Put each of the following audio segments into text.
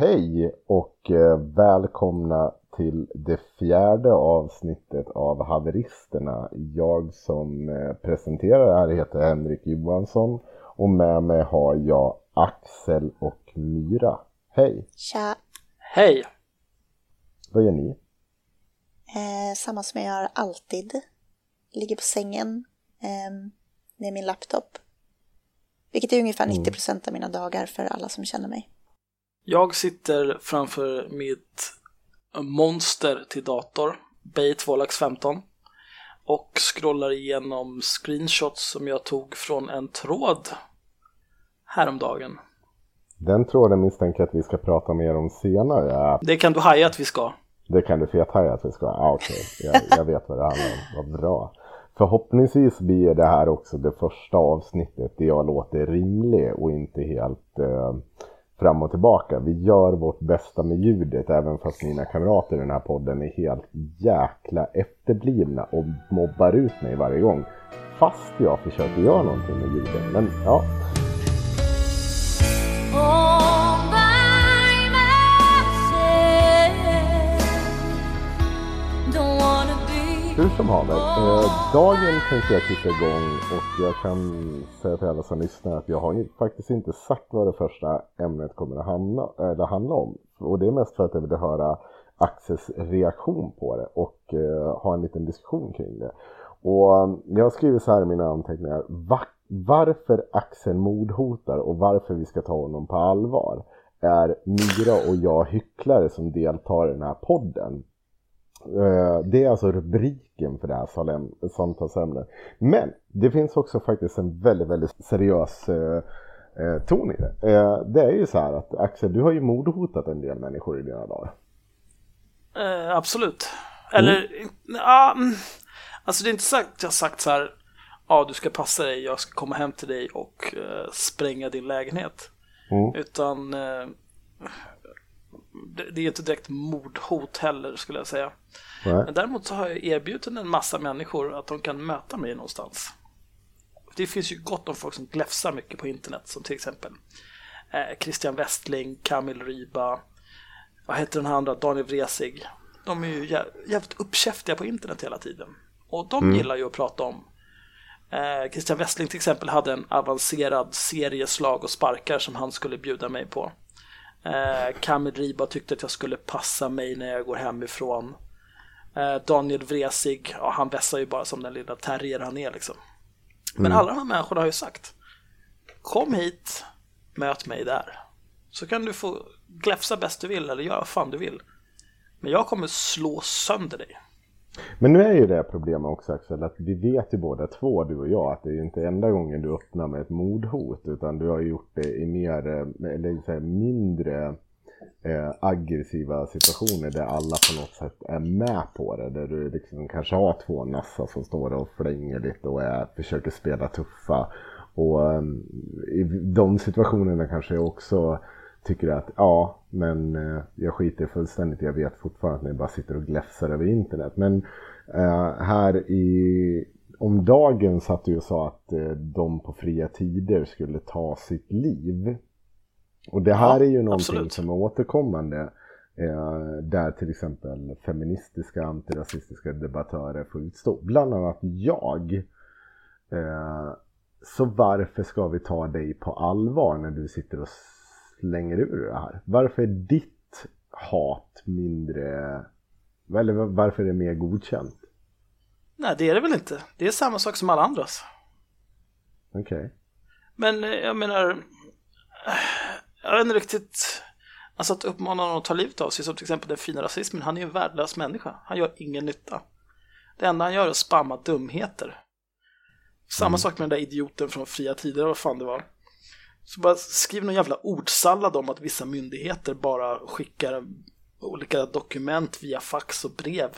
Hej och eh, välkomna till det fjärde avsnittet av Haveristerna. Jag som eh, presenterar det här heter Henrik Johansson och med mig har jag Axel och Myra. Hej! Tja! Hej! Vad gör ni? Eh, samma som jag gör alltid. Ligger på sängen eh, med min laptop. Vilket är ungefär 90% av mina dagar för alla som känner mig. Jag sitter framför mitt monster till dator, Bay 215 och scrollar igenom screenshots som jag tog från en tråd häromdagen. Den tråden misstänker jag att vi ska prata mer om senare. Det kan du haja att vi ska. Det kan du fethaja att vi ska. Ah, Okej, okay. jag, jag vet vad det handlar om. Vad bra. Förhoppningsvis blir det här också det första avsnittet där jag låter rimlig och inte helt eh, fram och tillbaka. Vi gör vårt bästa med ljudet även fast mina kamrater i den här podden är helt jäkla efterblivna och mobbar ut mig varje gång. Fast jag försöker göra någonting med ljudet. Men ja. Du som haver, eh, dagen tänkte jag kicka igång och jag kan säga till alla som lyssnar att jag har faktiskt inte sagt vad det första ämnet kommer att hamna, eller handla om. Och det är mest för att jag ville höra Axels reaktion på det och eh, ha en liten diskussion kring det. Och eh, jag har skrivit så här i mina anteckningar, va varför Axel mordhotar och varför vi ska ta honom på allvar är Myra och jag hycklare som deltar i den här podden. Det är alltså rubriken för det här samtalsämnet. Men det finns också faktiskt en väldigt, väldigt seriös eh, ton i det. Eh, det är ju så här att Axel, du har ju mordhotat en del människor i dina dagar. Eh, absolut. Eller, mm. ja, alltså det är inte sagt jag har sagt så här, ja du ska passa dig, jag ska komma hem till dig och eh, spränga din lägenhet. Mm. Utan det är inte direkt mordhot heller skulle jag säga. Nej. Men däremot så har jag erbjudit en massa människor att de kan möta mig någonstans. Det finns ju gott om folk som gläfsar mycket på internet som till exempel eh, Christian Westling, Kamil Ryba, vad heter den här andra, Daniel Vresig. De är ju jävligt uppkäftiga på internet hela tiden. Och de mm. gillar ju att prata om. Eh, Christian Westling till exempel hade en avancerad serie slag och sparkar som han skulle bjuda mig på. Eh, Kamil Riba tyckte att jag skulle passa mig när jag går hemifrån. Eh, Daniel Vresig, ja, han vässar ju bara som den lilla terrier han är liksom. Men mm. alla de här människorna har ju sagt Kom hit, möt mig där. Så kan du få gläfsa bäst du vill eller göra vad fan du vill. Men jag kommer slå sönder dig. Men nu är ju det problemet också Axel, att vi vet ju båda två, du och jag, att det är ju inte enda gången du öppnar med ett mordhot, utan du har gjort det i mer, eh, eller så här, mindre eh, aggressiva situationer där alla på något sätt är med på det. Där du liksom kanske har två nassar som står och flänger lite och är, försöker spela tuffa. Och eh, i de situationerna kanske jag också tycker att ja, men eh, jag skiter fullständigt. Jag vet fortfarande att ni bara sitter och gläfsar över internet. Men eh, här i om dagen satt du och sa att eh, de på fria tider skulle ta sitt liv. Och det här ja, är ju någonting absolut. som är återkommande. Eh, där till exempel feministiska, antirasistiska debattörer får utstå. Bland annat jag. Eh, så varför ska vi ta dig på allvar när du sitter och slänger ur det här? Varför är ditt hat mindre, eller varför är det mer godkänt? Nej, det är det väl inte. Det är samma sak som alla andras. Okej. Okay. Men eh, jag menar, jag vet inte riktigt, alltså att uppmana någon att ta livet av sig, som till exempel den fina rasismen, han är ju en värdelös människa. Han gör ingen nytta. Det enda han gör är att spamma dumheter. Samma mm. sak med den där idioten från Fria Tider, vad fan det var. Så bara skriv någon jävla ordsallad om att vissa myndigheter bara skickar olika dokument via fax och brev.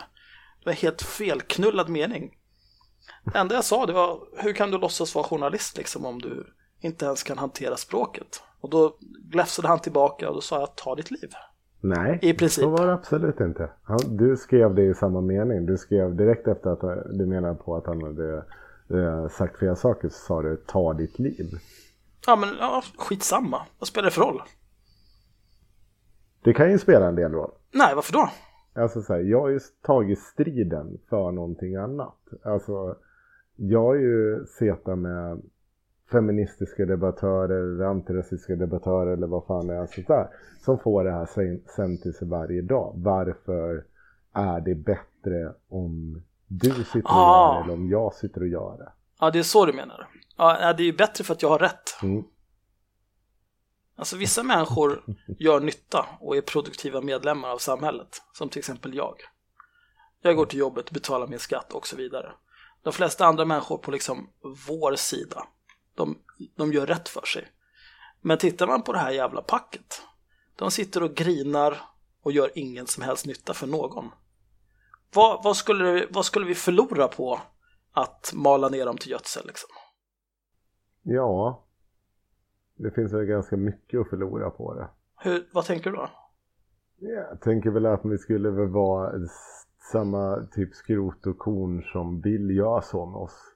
Det var helt felknullad mening. Det enda jag sa det var, hur kan du låtsas vara journalist liksom om du inte ens kan hantera språket? Och då gläfsade han tillbaka och då sa jag, ta ditt liv. Nej, I princip. så var det absolut inte. du skrev det i samma mening. Du skrev direkt efter att du menade på att han hade eh, sagt fel saker så sa du, ta ditt liv. Ja men ja, skitsamma, vad spelar det för roll? Det kan ju spela en del roll. Nej, varför då? Alltså så här, jag har ju tagit striden för någonting annat. Alltså, jag har ju setat med feministiska debattörer eller antirasistiska debattörer eller vad fan det är sånt där. Som får det här sen till sig varje dag. Varför är det bättre om du sitter och ah. gör det eller om jag sitter och gör det? Ja, det är så du menar. Ja, det är ju bättre för att jag har rätt. Mm. Alltså vissa människor gör nytta och är produktiva medlemmar av samhället, som till exempel jag. Jag går till jobbet, betalar min skatt och så vidare. De flesta andra människor på liksom vår sida, de, de gör rätt för sig. Men tittar man på det här jävla packet, de sitter och grinar och gör ingen som helst nytta för någon. Vad, vad, skulle, vad skulle vi förlora på att mala ner dem till gödsel liksom? Ja, det finns väl ganska mycket att förlora på det. Hur, vad tänker du då? Jag tänker väl att vi skulle väl vara samma typ skrot och korn som vill göra så med oss.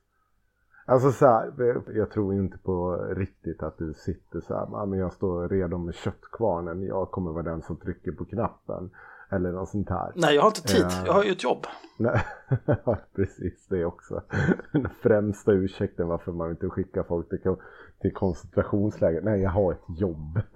Alltså så här, jag tror inte på riktigt att du sitter så här, men jag står redo med köttkvarnen, jag kommer vara den som trycker på knappen. Eller något sånt här. Nej, jag har inte tid. Uh, jag har ju ett jobb. Nej, precis det också. Den främsta ursäkten varför man inte skickar folk till, till koncentrationsläger. Nej, jag har ett jobb.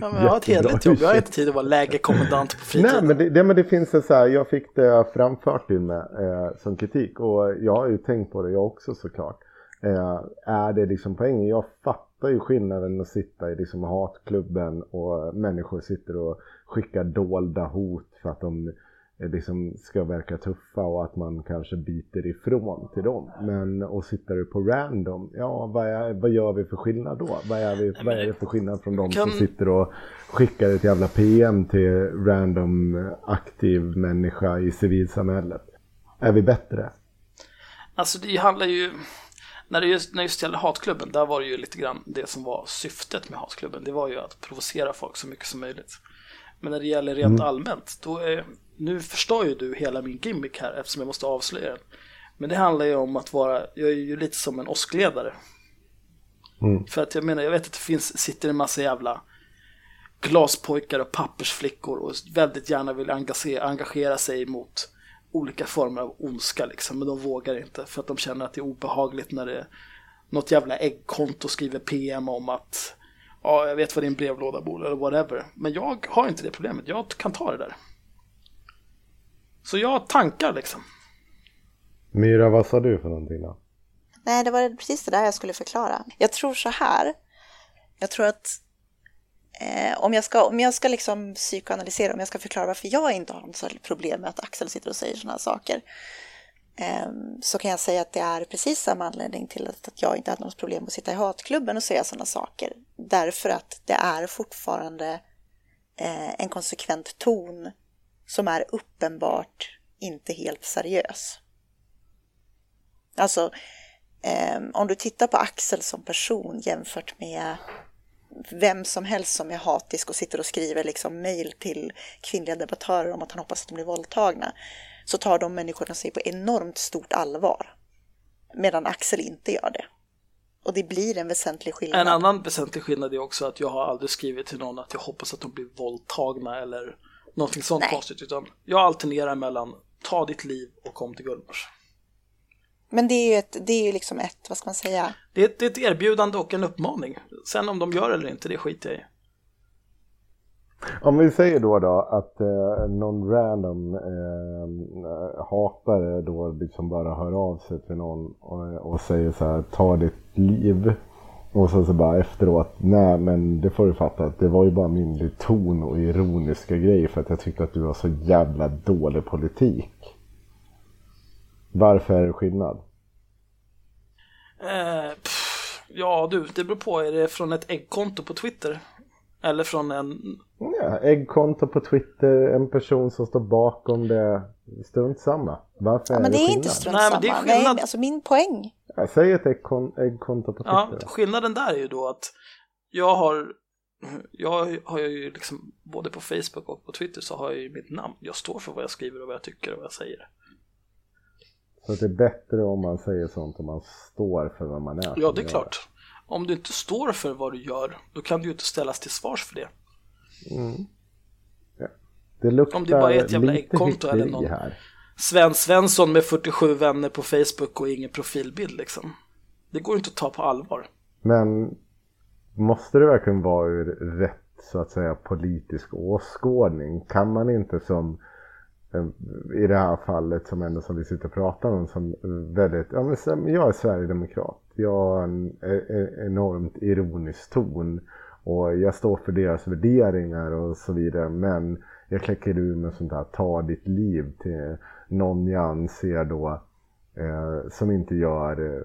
ja, men jag har ett hederligt jobb. Jag har inte tid att vara lägerkommendant på fritiden. Nej, men det, det, men det finns en så här, jag fick det framfört till mig eh, som kritik. Och jag har ju tänkt på det jag också såklart. Eh, är det liksom poängen? Jag fattar ju skillnaden att sitta i liksom hatklubben och människor sitter och skickar dolda hot för att de eh, liksom ska verka tuffa och att man kanske biter ifrån till dem. Men och sitter du på random, ja vad, är, vad gör vi för skillnad då? Vad är, vi, vad är det för skillnad från de kan... som sitter och skickar ett jävla PM till random aktiv människa i civilsamhället? Är vi bättre? Alltså det handlar ju när det just, när just gäller hatklubben, där var det ju lite grann det som var syftet med hatklubben. Det var ju att provocera folk så mycket som möjligt. Men när det gäller rent mm. allmänt, då är, nu förstår ju du hela min gimmick här eftersom jag måste avslöja den. Men det handlar ju om att vara, jag är ju lite som en åskledare. Mm. För att jag menar, jag vet att det finns, sitter en massa jävla glaspojkar och pappersflickor och väldigt gärna vill engagera, engagera sig mot olika former av ondska liksom, men de vågar inte för att de känner att det är obehagligt när det något jävla äggkonto skriver PM om att ja, jag vet vad din brevlåda bor eller whatever. Men jag har inte det problemet, jag kan ta det där. Så jag tankar liksom. Myra, vad sa du för någonting då? Nej, det var precis det där jag skulle förklara. Jag tror så här. Jag tror att Eh, om jag ska, om jag ska liksom psykoanalysera, om jag ska förklara varför jag inte har något problem med att Axel sitter och säger sådana här saker, eh, så kan jag säga att det är precis samma anledning till att, att jag inte hade något problem att sitta i hatklubben och säga sådana saker. Därför att det är fortfarande eh, en konsekvent ton som är uppenbart inte helt seriös. Alltså, eh, om du tittar på Axel som person jämfört med vem som helst som är hatisk och sitter och skriver liksom mejl till kvinnliga debattörer om att han hoppas att de blir våldtagna så tar de människorna sig på enormt stort allvar. Medan Axel inte gör det. Och det blir en väsentlig skillnad. En annan väsentlig skillnad är också att jag har aldrig skrivit till någon att jag hoppas att de blir våldtagna eller någonting sånt Nej. konstigt. Utan jag alternerar mellan ta ditt liv och kom till Gullmars. Men det är ju, ett, det är ju liksom ett, vad ska man säga? Det är, ett, det är ett erbjudande och en uppmaning. Sen om de gör eller inte, det skiter jag i. Om vi säger då, då att eh, någon random eh, hatare då liksom bara hör av sig till någon och, och säger så här, ta ditt liv. Och sen så bara efteråt, nej men det får du fatta att det var ju bara min ton och ironiska grej för att jag tyckte att du var så jävla dålig politik. Varför är det skillnad? Eh, pff, ja du, det beror på. Är det från ett äggkonto på Twitter? Eller från en... Ja, äggkonto på Twitter, en person som står bakom det. Strunt samma. Varför ja, är men det, det är inte strunt samma. Nej, men det är skillnad. Nej, alltså min poäng. Ja, säg ett äggkonto på Twitter. Ja, skillnaden där är ju då att jag har jag har ju liksom både på Facebook och på Twitter så har jag ju mitt namn. Jag står för vad jag skriver och vad jag tycker och vad jag säger. Så det är bättre om man säger sånt om man står för vad man är. Ja, det är klart. Om du inte står för vad du gör, då kan du ju inte ställas till svars för det. Mm. Ja. Det luktar Om det bara är ett jävla äggkonto eller någon här. Sven Svensson med 47 vänner på Facebook och ingen profilbild liksom. Det går inte att ta på allvar. Men måste det verkligen vara ur rätt så att säga politisk åskådning? Kan man inte som Eh, i det här fallet som ändå som vi sitter och pratar om som väldigt, ja men jag är sverigedemokrat. Jag har en enormt ironisk ton och jag står för deras värderingar och så vidare men jag kläcker ur med sånt här ta ditt liv till någon jag anser då eh, som inte gör eh,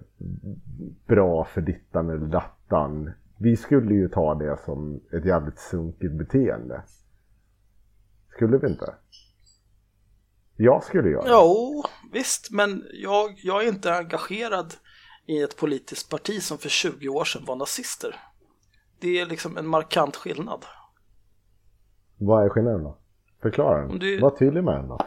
bra för dittan eller dattan. Vi skulle ju ta det som ett jävligt sunkigt beteende. Skulle vi inte? Jag skulle göra. Jo, visst, men jag, jag är inte engagerad i ett politiskt parti som för 20 år sedan var nazister. Det är liksom en markant skillnad. Vad är skillnaden då? Förklara den. Du... Var tydlig med den då.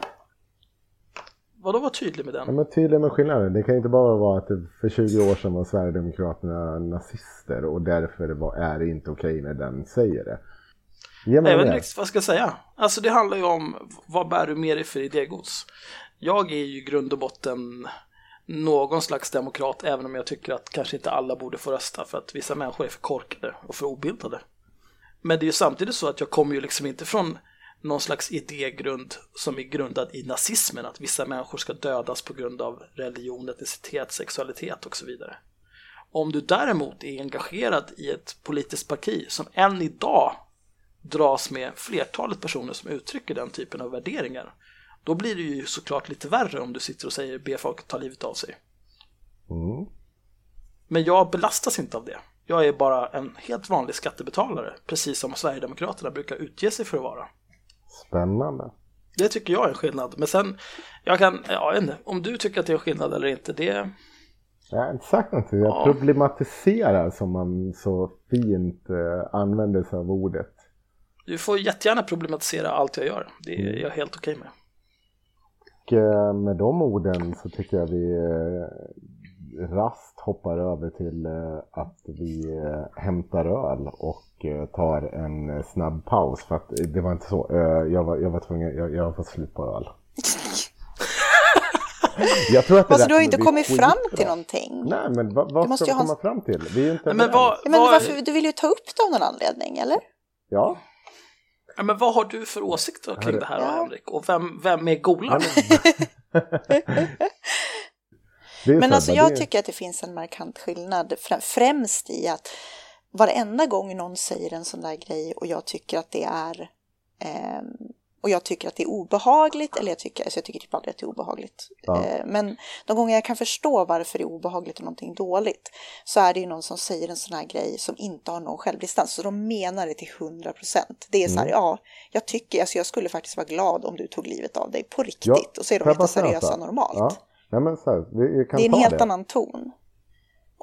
Vadå var tydlig med den? Ja, men tydlig med skillnaden. Det kan inte bara vara att för 20 år sedan var Sverigedemokraterna nazister och därför är det inte okej när den säger det. Jag vet inte riktigt vad jag ska säga. Alltså det handlar ju om vad bär du med dig för idégods? Jag är ju i grund och botten någon slags demokrat även om jag tycker att kanske inte alla borde få rösta för att vissa människor är för korkade och för obildade. Men det är ju samtidigt så att jag kommer ju liksom inte från någon slags idégrund som är grundad i nazismen, att vissa människor ska dödas på grund av religion, etnicitet, sexualitet och så vidare. Om du däremot är engagerad i ett politiskt parti som än idag dras med flertalet personer som uttrycker den typen av värderingar, då blir det ju såklart lite värre om du sitter och säger be folk ta livet av sig. Mm. Men jag belastas inte av det. Jag är bara en helt vanlig skattebetalare, precis som Sverigedemokraterna brukar utge sig för att vara. Spännande. Det tycker jag är en skillnad. Men sen, jag kan, ja, inte, om du tycker att det är en skillnad eller inte, det... Jag har inte sagt någonting. Jag ja. problematiserar som man så fint eh, använder sig av ordet. Du får jättegärna problematisera allt jag gör. Det är mm. jag helt okej med. Och eh, med de orden så tycker jag vi eh, rast hoppar över till eh, att vi hämtar öl och tar en snabb paus. För att det var inte så. Jag var, jag var tvungen, jag, jag har fått slut på öl. Jag tror att det alltså, du har inte kommit fram till någonting. Nej, men vad, vad ska vi komma ha... fram till? Vi är inte men, vad, men varför, du vill ju ta upp det av någon anledning, eller? Ja. Ja, men vad har du för åsikter kring det här ja. Henrik? Och vem, vem är Golan? men alltså jag tycker att det finns en markant skillnad främst i att varenda gång någon säger en sån där grej och jag tycker att det är eh, och jag tycker att det är obehagligt, eller jag tycker, alltså jag tycker typ aldrig att det är obehagligt. Ja. Eh, men de gånger jag kan förstå varför det är obehagligt och någonting dåligt så är det ju någon som säger en sån här grej som inte har någon självdistans. Så de menar det till 100 procent. Det är så här, mm. ja, jag tycker, alltså jag skulle faktiskt vara glad om du tog livet av dig på riktigt. Ja, och så är de jätteseriösa normalt. Ja. Så här, det är en helt det. annan ton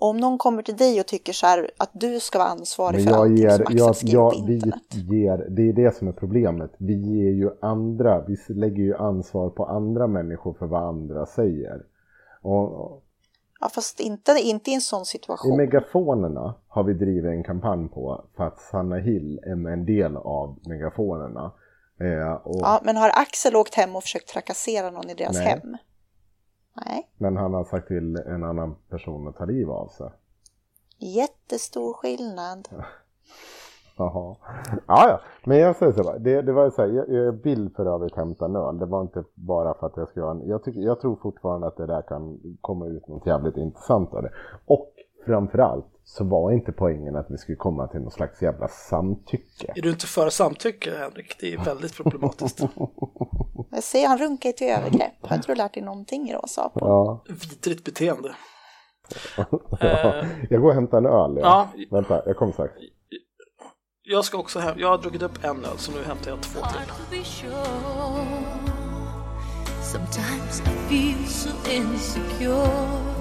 om någon kommer till dig och tycker så här att du ska vara ansvarig för allting ger, som jag, jag, på internet. Ger, det är det som är problemet. Vi ger ju andra, vi lägger ju ansvar på andra människor för vad andra säger. Och, ja, fast inte, inte i en sån situation. I megafonerna har vi drivit en kampanj på för att Sanna Hill är en del av megafonerna. Eh, och... Ja, men har Axel åkt hem och försökt trakassera någon i deras Nej. hem? Nej. Men han har sagt till en annan person att ta liv av sig. Jättestor skillnad. Jaha. Ja, ja. Men jag säger så här, det, det var så här, jag, jag vill för övrigt hämta en öl. Det var inte bara för att jag ska göra en, jag, tycker, jag tror fortfarande att det där kan komma ut något jävligt intressant av det. Och framförallt så var inte poängen att vi skulle komma till någon slags jävla samtycke. Är du inte för samtycke Henrik? Det är väldigt problematiskt. jag ser, han runkar till övergrepp. Har inte du lärt dig någonting idag, Sapo? Ja. Vidrigt beteende. ja, jag går och hämtar en öl. Ja. ja. Vänta, jag kommer strax. Jag ska också hem. Jag har druckit upp en öl så nu hämtar jag två till. Sometimes I feel so insecure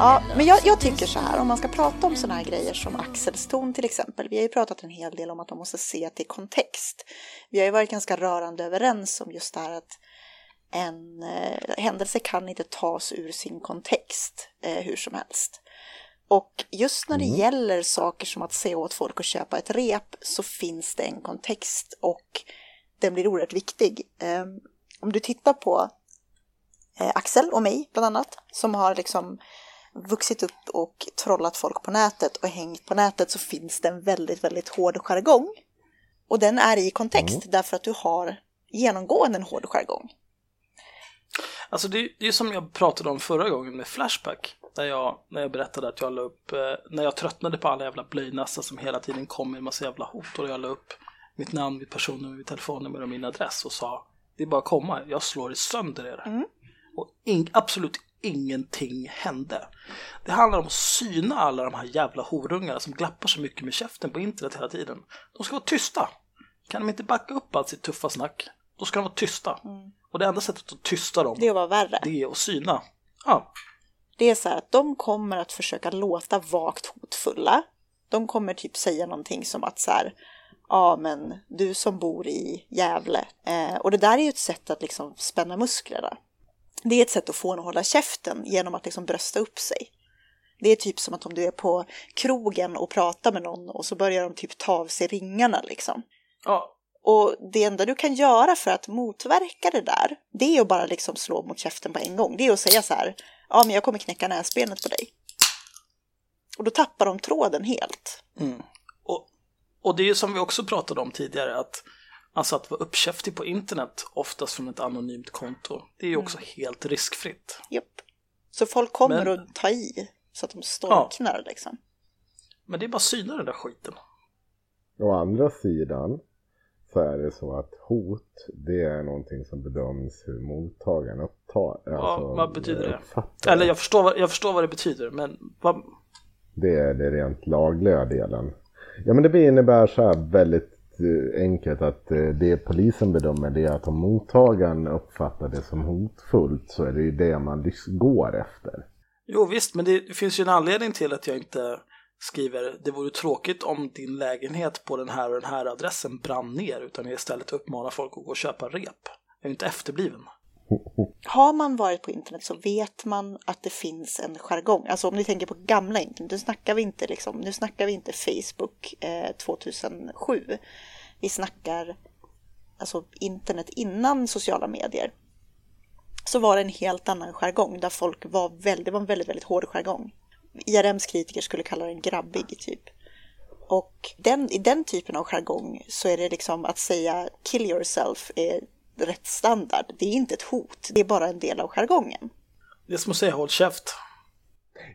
Ja, men jag, jag, tycker så här, om man ska prata om sådana här grejer som Axels ton till exempel. Vi har ju pratat en hel del om att man måste se till kontext. Vi har ju varit ganska rörande överens om just det här att en eh, händelse kan inte tas ur sin kontext eh, hur som helst. Och just när det mm. gäller saker som att se åt folk att köpa ett rep så finns det en kontext och den blir oerhört viktig. Um, om du tittar på eh, Axel och mig bland annat som har liksom vuxit upp och trollat folk på nätet och hängt på nätet så finns det en väldigt, väldigt hård jargong. Och den är i kontext mm. därför att du har genomgående en hård jargong. Alltså det, det är som jag pratade om förra gången med Flashback. När jag, när jag berättade att jag la upp, eh, när jag tröttnade på alla jävla blöjnassar som hela tiden kom med en massa jävla hot och jag la upp mitt namn, mitt personnummer, mitt telefonnummer och min adress och sa det är bara att komma, jag slår sönder er. Mm. Och in, absolut ingenting hände. Det handlar om att syna alla de här jävla horungarna som glappar så mycket med käften på internet hela tiden. De ska vara tysta. Kan de inte backa upp allt sitt tuffa snack, då ska de vara tysta. Mm. Och det enda sättet att tysta dem, det är att vara värre. Det är att syna. Ja. Det är så här att de kommer att försöka låta vagt hotfulla. De kommer typ säga någonting som att så här, ja men du som bor i Gävle. Eh, och det där är ju ett sätt att liksom spänna musklerna. Det är ett sätt att få en att hålla käften genom att liksom brösta upp sig. Det är typ som att om du är på krogen och pratar med någon och så börjar de typ ta av sig ringarna liksom. Ja. Och det enda du kan göra för att motverka det där, det är att bara liksom slå mot käften på en gång. Det är att säga så här, ja men jag kommer knäcka näsbenet på dig. Och då tappar de tråden helt. Mm. Och, och det är som vi också pratade om tidigare, att Alltså att vara uppkäftig på internet, oftast från ett anonymt konto, det är ju också mm. helt riskfritt. Japp. Så folk kommer Men... att ta i så att de storknar ja. liksom. Men det är bara att syna den där skiten. Å andra sidan så är det så att hot, det är någonting som bedöms hur mottagaren upptar. Ja, alltså, vad betyder det? Eller jag förstår, jag förstår vad det betyder, men vad... Det är det rent lagliga delen. Ja, men det innebär så här väldigt Eh, enkelt att eh, det polisen bedömer det är att om mottagaren uppfattar det som hotfullt så är det ju det man går efter. Jo visst, men det finns ju en anledning till att jag inte skriver det vore tråkigt om din lägenhet på den här och den här adressen brann ner utan jag istället uppmanar folk att gå och köpa rep. Jag är ju inte efterbliven. Har man varit på internet så vet man att det finns en jargong. Alltså om ni tänker på gamla internet, nu snackar vi inte, liksom, nu snackar vi inte Facebook eh, 2007. Vi snackar alltså internet innan sociala medier. Så var det en helt annan jargong där folk var väldigt, det var en väldigt, väldigt hård jargong. IRMs kritiker skulle kalla den grabbig typ. Och den, i den typen av jargong så är det liksom att säga kill yourself är rätt standard. Det är inte ett hot, det är bara en del av jargongen. Det är som att säga håll käft.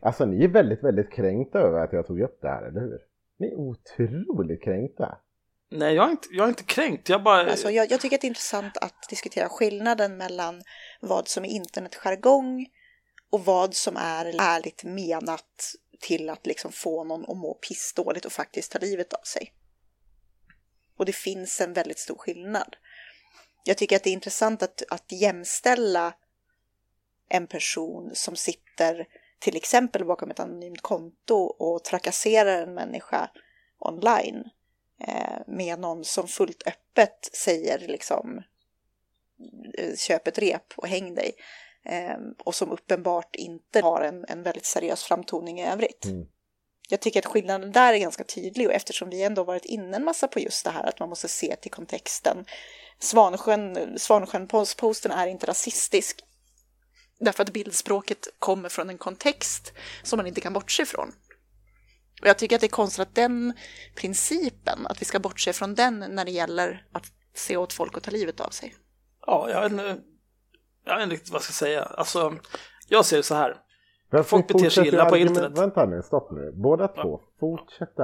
Alltså ni är väldigt, väldigt kränkta över att jag tog upp det här, eller hur? Ni är otroligt kränkta. Nej, jag är inte, jag är inte kränkt. Jag, bara... alltså, jag, jag tycker att det är intressant att diskutera skillnaden mellan vad som är internetjargong och vad som är ärligt menat till att liksom få någon att må pissdåligt och faktiskt ta livet av sig. Och det finns en väldigt stor skillnad jag tycker att det är intressant att, att jämställa en person som sitter till exempel bakom ett anonymt konto och trakasserar en människa online eh, med någon som fullt öppet säger liksom eh, köp ett rep och häng dig eh, och som uppenbart inte har en, en väldigt seriös framtoning i övrigt. Mm. Jag tycker att skillnaden där är ganska tydlig och eftersom vi ändå varit inne en massa på just det här att man måste se till kontexten Svansjön, Svansjön-posten är inte rasistisk. Därför att bildspråket kommer från en kontext som man inte kan bortse ifrån. Och jag tycker att det är konstigt att den principen, att vi ska bortse från den när det gäller att se åt folk och ta livet av sig. Ja, jag vet inte, jag vet inte riktigt vad jag ska säga. Alltså, jag ser det så här. Folk beter sig illa på internet. Vänta nu, stopp nu. Båda ja. två fortsätter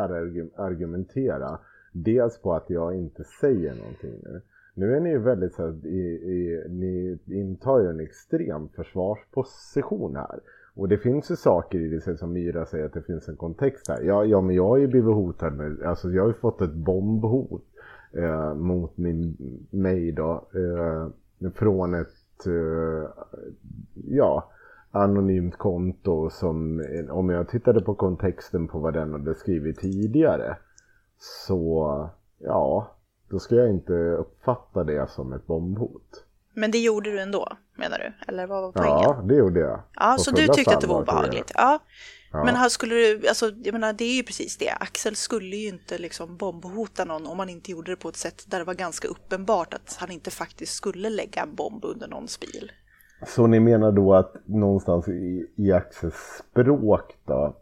argumentera. Dels på att jag inte säger någonting nu. Nu är ni ju väldigt så här, i, i, ni intar ju en extrem försvarsposition här. Och det finns ju saker i det som Myra säger att det finns en kontext här. Ja, ja men jag har ju blivit hotad med, alltså jag har ju fått ett bombhot eh, mot min, mig då. Eh, från ett, eh, ja, anonymt konto som, om jag tittade på kontexten på vad den hade skrivit tidigare. Så, ja, då ska jag inte uppfatta det som ett bombhot. Men det gjorde du ändå, menar du? Eller vad var poängen? Ja, det gjorde jag. Ja, så du tyckte att det var obehagligt? Ja. Ja. Men här skulle du, alltså, jag menar, det är ju precis det. Axel skulle ju inte liksom bombhota någon om han inte gjorde det på ett sätt där det var ganska uppenbart att han inte faktiskt skulle lägga en bomb under någons bil. Så ni menar då att någonstans i, i Axels språk då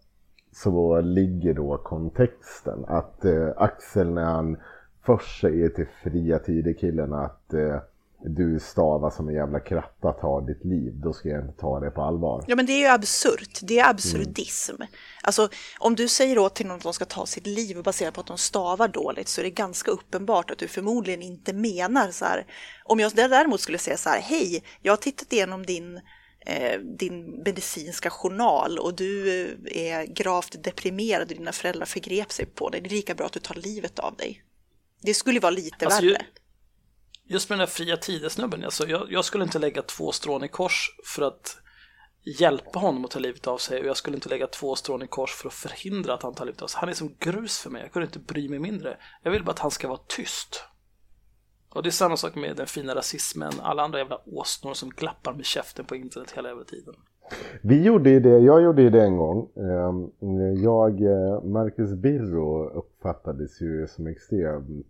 så ligger då kontexten att eh, Axel när han först säger till fria tider-killen att eh, du stavar som en jävla kratta, ta ditt liv, då ska jag inte ta det på allvar. Ja men det är ju absurt, det är absurdism. Mm. Alltså om du säger åt till någon att de ska ta sitt liv baserat på att de stavar dåligt så är det ganska uppenbart att du förmodligen inte menar så här. Om jag däremot skulle säga så här, hej, jag har tittat igenom din eh, din medicinska journal och du eh, är gravt deprimerad och dina föräldrar förgrep sig på dig. Det är lika bra att du tar livet av dig. Det skulle vara lite alltså, värre. Just med den här fria tidesnubben, alltså jag, jag skulle inte lägga två strån i kors för att hjälpa honom att ta livet av sig och jag skulle inte lägga två strån i kors för att förhindra att han tar livet av sig. Han är som grus för mig, jag kunde inte bry mig mindre. Jag vill bara att han ska vara tyst. Och det är samma sak med den fina rasismen, alla andra jävla åsnor som glappar med käften på internet hela jävla tiden. Vi gjorde ju det, jag gjorde ju det en gång. Ehm, jag, eh, Marcus Birro uppfattades ju som extremt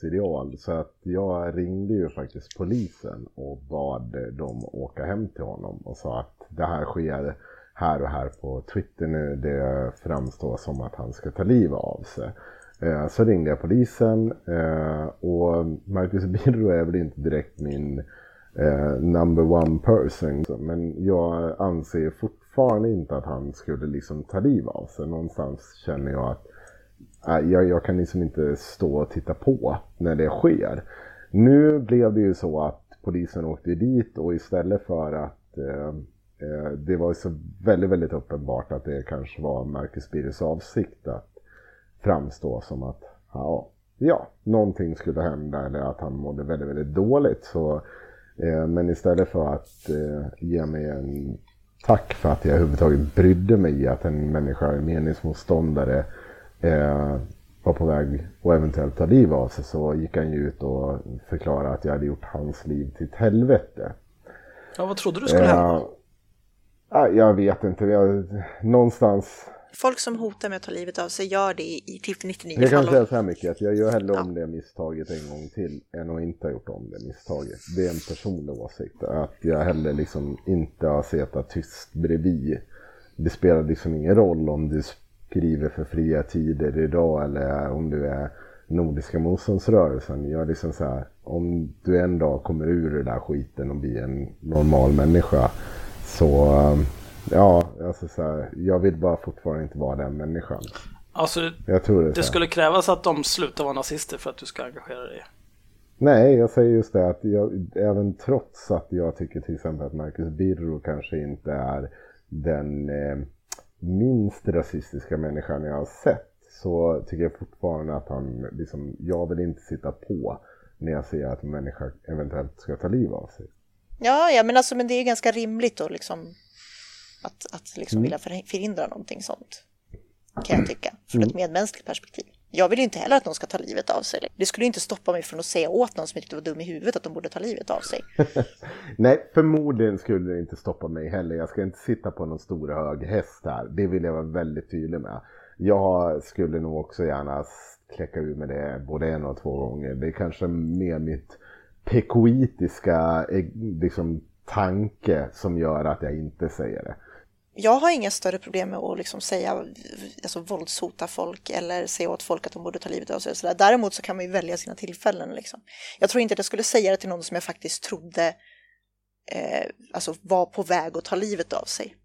suicidal så att jag ringde ju faktiskt polisen och bad dem åka hem till honom och sa att det här sker här och här på Twitter nu. Det framstår som att han ska ta livet av sig. Eh, så ringde jag polisen eh, och Marcus Birro är väl inte direkt min eh, number one person. Men jag anser fortfarande inte att han skulle liksom ta liv av sig. Någonstans känner jag att jag, jag kan liksom inte stå och titta på när det sker. Nu blev det ju så att polisen åkte dit och istället för att eh, eh det var så väldigt, väldigt uppenbart att det kanske var Marcus Birres avsikt att framstå som att ja, ja, någonting skulle hända eller att han mådde väldigt, väldigt dåligt. Så Eh, men istället för att eh, ge mig en tack för att jag överhuvudtaget brydde mig i att en människa, är meningsmotståndare, eh, var på väg att eventuellt ta liv av sig så gick han ju ut och förklarade att jag hade gjort hans liv till ett helvete. Ja, vad trodde du skulle hända? Jag vet inte. Jag, någonstans folk som hotar med att ta livet av sig gör det i typ 99 fall. Jag kan säga så här mycket att jag gör hellre ja. om det misstaget en gång till än att inte ha gjort om det misstaget. Det är en personlig åsikt. Att jag hellre liksom inte har suttit tyst bredvid. Det spelar liksom ingen roll om du skriver för fria tider idag eller om du är Nordiska motståndsrörelsen. Jag är liksom så här, om du en dag kommer ur den där skiten och blir en normal människa så Ja, alltså så här, jag vill bara fortfarande inte vara den människan. Alltså, jag tror det, det skulle krävas att de slutar vara nazister för att du ska engagera dig? Nej, jag säger just det att jag, även trots att jag tycker till exempel att Marcus Birro kanske inte är den eh, minst rasistiska människan jag har sett så tycker jag fortfarande att han, liksom, jag vill inte sitta på när jag ser att en människa eventuellt ska ta liv av sig. Ja, ja men, alltså, men det är ganska rimligt att liksom att, att liksom mm. vilja förhindra någonting sånt. Kan jag tycka, från mm. ett medmänskligt perspektiv. Jag vill inte heller att någon ska ta livet av sig. Det skulle inte stoppa mig från att säga åt någon som inte var dum i huvudet att de borde ta livet av sig. Nej, förmodligen skulle det inte stoppa mig heller. Jag ska inte sitta på någon stor hög häst här. Det vill jag vara väldigt tydlig med. Jag skulle nog också gärna kläcka ur med det både en och två gånger. Det är kanske mer mitt pekoitiska eh, liksom, tanke som gör att jag inte säger det jag har inga större problem med att liksom säga, alltså våldshota folk eller säga åt folk att de borde ta livet av sig. Och så där. Däremot så kan man ju välja sina tillfällen. Liksom. Jag tror inte att jag skulle säga det till någon som jag faktiskt trodde eh, alltså var på väg att ta livet av sig.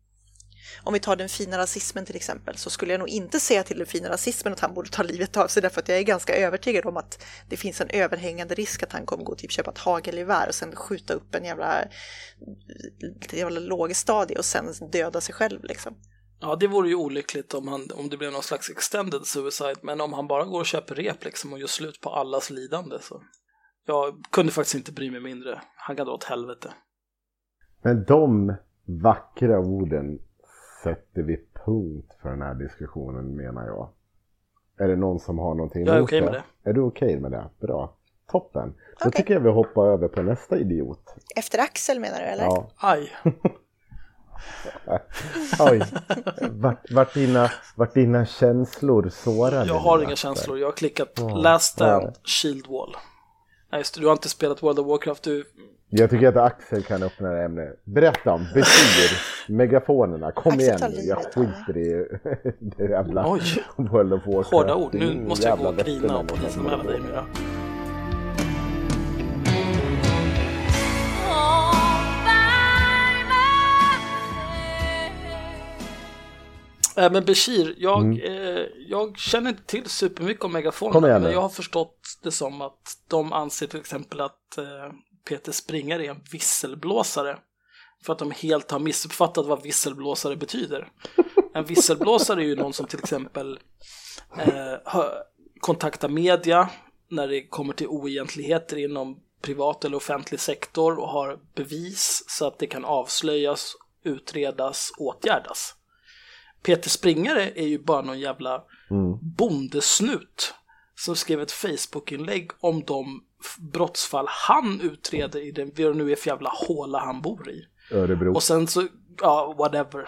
Om vi tar den fina rasismen till exempel så skulle jag nog inte säga till den fina rasismen att han borde ta livet av sig därför att jag är ganska övertygad om att det finns en överhängande risk att han kommer gå och typ köpa ett hagelgevär och sen skjuta upp en jävla, jävla lågstadie och sen döda sig själv liksom. Ja, det vore ju olyckligt om, han, om det blev någon slags extended suicide, men om han bara går och köper rep liksom och gör slut på allas lidande så. Jag kunde faktiskt inte bry mig mindre. Han kan dra åt helvete. Men de vackra orden sätter vi punkt för den här diskussionen menar jag. Är det någon som har någonting Jag är okej okay med det. Är du okej okay med det? Bra. Toppen. Då okay. tycker jag vi hoppar över på nästa idiot. Efter Axel menar du eller? Ja. Aj. Oj, vart, vart, dina, vart dina känslor sårade? Jag har inga känslor, jag har klickat oh, Last Stand, oh. Shield Wall. Nej, just du har inte spelat World of Warcraft, du jag tycker att Axel kan öppna det ämnet. Berätta om betyder megafonerna. Kom Axel igen nu, jag skiter i det jävla Oj. Hårda ord, nu måste jag gå och grina och polisanmäla dig Mira. Äh, men Bashir, jag, mm. eh, jag känner inte till supermycket om megafonerna, men jag har förstått det som att de anser till exempel att eh, Peter Springare är en visselblåsare. För att de helt har missuppfattat vad visselblåsare betyder. En visselblåsare är ju någon som till exempel eh, kontaktar media när det kommer till oegentligheter inom privat eller offentlig sektor och har bevis så att det kan avslöjas, utredas, åtgärdas. Peter Springare är ju bara någon jävla mm. bondesnut som skrev ett Facebook-inlägg om de brottsfall han utreder i den, nu är för jävla håla han bor i. Örebro. Och sen så, ja, whatever.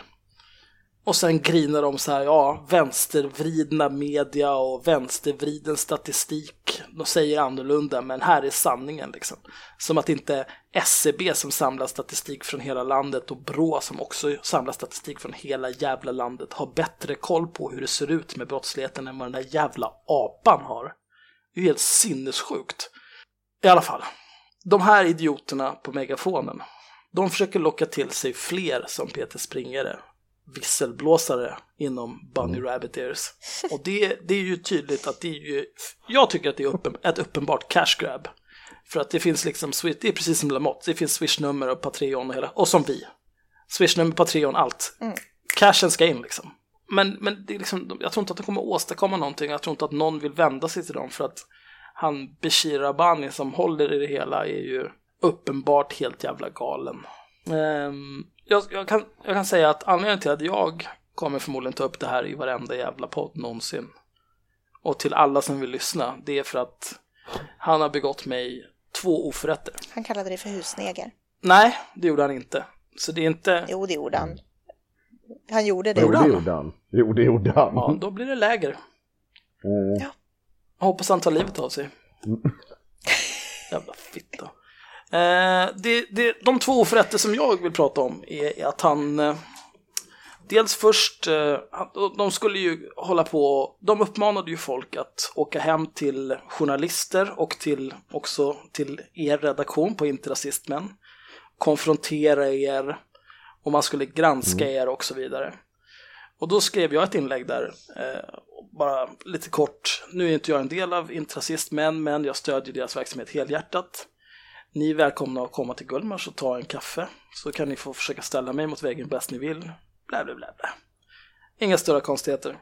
Och sen grinar de så här, ja, vänstervridna media och vänstervriden statistik. De säger annorlunda, men här är sanningen liksom. Som att inte SCB som samlar statistik från hela landet och BRÅ som också samlar statistik från hela jävla landet har bättre koll på hur det ser ut med brottsligheten än vad den där jävla apan har. Det är helt sinnessjukt. I alla fall, de här idioterna på megafonen, de försöker locka till sig fler som Peter Springare, visselblåsare inom Bunny mm. Rabbit Ears. Och det, det är ju tydligt att det är ju, jag tycker att det är uppen, ett uppenbart cash grab. För att det finns liksom, det är precis som Lamotte, det finns swishnummer och Patreon och hela, och som vi. Swishnummer, Patreon, allt. Mm. Cashen ska in liksom. Men, men det är liksom, jag tror inte att de kommer åstadkomma någonting, jag tror inte att någon vill vända sig till dem för att han Bashir Rabani som håller i det hela är ju uppenbart helt jävla galen. Um, jag, jag, kan, jag kan säga att anledningen till att jag kommer förmodligen ta upp det här i varenda jävla podd någonsin och till alla som vill lyssna, det är för att han har begått mig två oförrätter. Han kallade dig för husneger. Nej, det gjorde han inte. Så det är inte... Jo, det gjorde han. Han gjorde det. Jo, det gjorde han. Jo, det gjorde han. Ja, då blir det läger. Mm. Ja. Jag hoppas han tar livet av sig. Jävla fitta. Eh, det, det, de två oförrätter som jag vill prata om är, är att han eh, Dels först, eh, de skulle ju hålla på, de uppmanade ju folk att åka hem till journalister och till också till er redaktion på Inte Rasistmän. Konfrontera er och man skulle granska mm. er och så vidare. Och då skrev jag ett inlägg där eh, bara lite kort, nu är inte jag en del av Intrasist men, men jag stödjer deras verksamhet helhjärtat. Ni är välkomna att komma till Gullmars och ta en kaffe, så kan ni få försöka ställa mig mot väggen bäst ni vill. Bla, bla, bla, bla. Inga större konstigheter.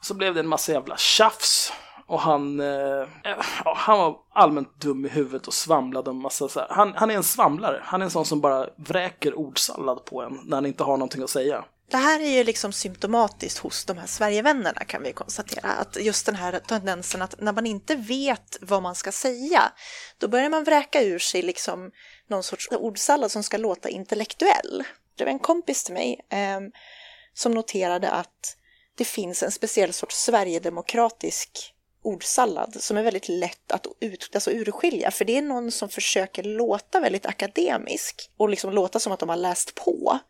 Så blev det en massa jävla tjafs och han, eh, eh han var allmänt dum i huvudet och svamlade en massa så här. Han, han är en svamlare, han är en sån som bara vräker ordsallad på en när han inte har någonting att säga. Det här är ju liksom symptomatiskt hos de här Sverigevännerna kan vi konstatera. Att just den här tendensen att när man inte vet vad man ska säga, då börjar man vräka ur sig liksom någon sorts ordsallad som ska låta intellektuell. Det var en kompis till mig eh, som noterade att det finns en speciell sorts sverigedemokratisk ordsallad som är väldigt lätt att ut, alltså urskilja, för det är någon som försöker låta väldigt akademisk och liksom låta som att de har läst på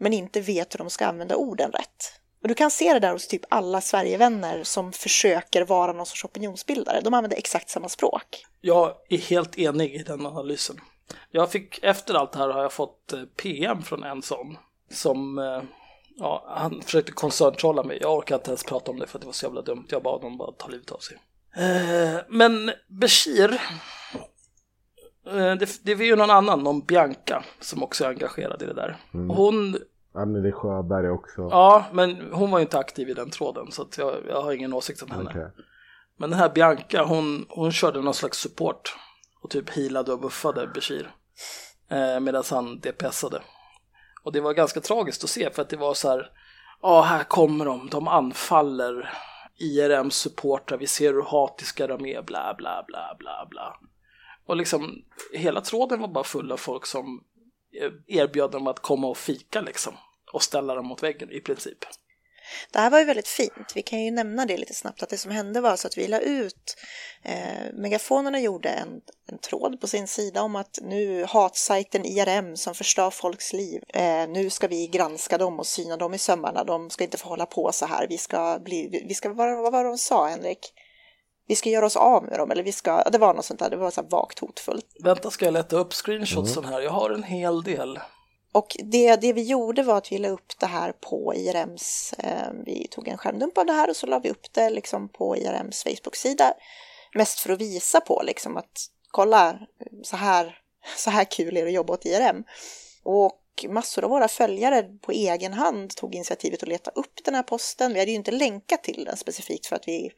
men inte vet hur de ska använda orden rätt. Och du kan se det där hos typ alla Sverigevänner som försöker vara någon sorts opinionsbildare. De använder exakt samma språk. Jag är helt enig i den analysen. Jag fick, efter allt det här har jag fått eh, PM från en sån som eh, Ja, han försökte koncerntrolla mig. Jag orkade inte ens prata om det för att det var så jävla dumt. Jag bad honom bara ta livet av sig. Eh, men Bashir det, det är ju någon annan, någon Bianca, som också är engagerad i det där. Mm. Hon... Anneli Sjöberg också. Ja, men hon var ju inte aktiv i den tråden så jag, jag, har ingen åsikt om henne. Okay. Men den här Bianca, hon, hon körde någon slags support och typ healade och buffade Bashir. Eh, Medan han DPSade. Och det var ganska tragiskt att se för att det var så här, ja här kommer de, de anfaller IRM supportrar, vi ser hur hatiska de är, bla bla bla bla bla. Och liksom hela tråden var bara full av folk som Eh, erbjöd dem att komma och fika liksom. och ställa dem mot väggen i princip. Det här var ju väldigt fint. Vi kan ju nämna det lite snabbt att det som hände var så att vi la ut eh, Megafonerna gjorde en, en tråd på sin sida om att nu hatsajten IRM som förstör folks liv. Eh, nu ska vi granska dem och syna dem i sömmarna. De ska inte få hålla på så här. Vi ska bli, vi ska, vara vad var det de sa Henrik? Vi ska göra oss av med dem eller vi ska, det var något sånt där, det var så vagt hotfullt. Vänta ska jag leta upp screenshotsen här, jag har en hel del. Och det, det vi gjorde var att vi la upp det här på IRMs, eh, vi tog en skärmdump av det här och så la vi upp det liksom på IRMs Facebook-sida. Mest för att visa på liksom att kolla, så här, så här kul är det att jobba åt IRM. Och massor av våra följare på egen hand tog initiativet att leta upp den här posten. Vi hade ju inte länkat till den specifikt för att vi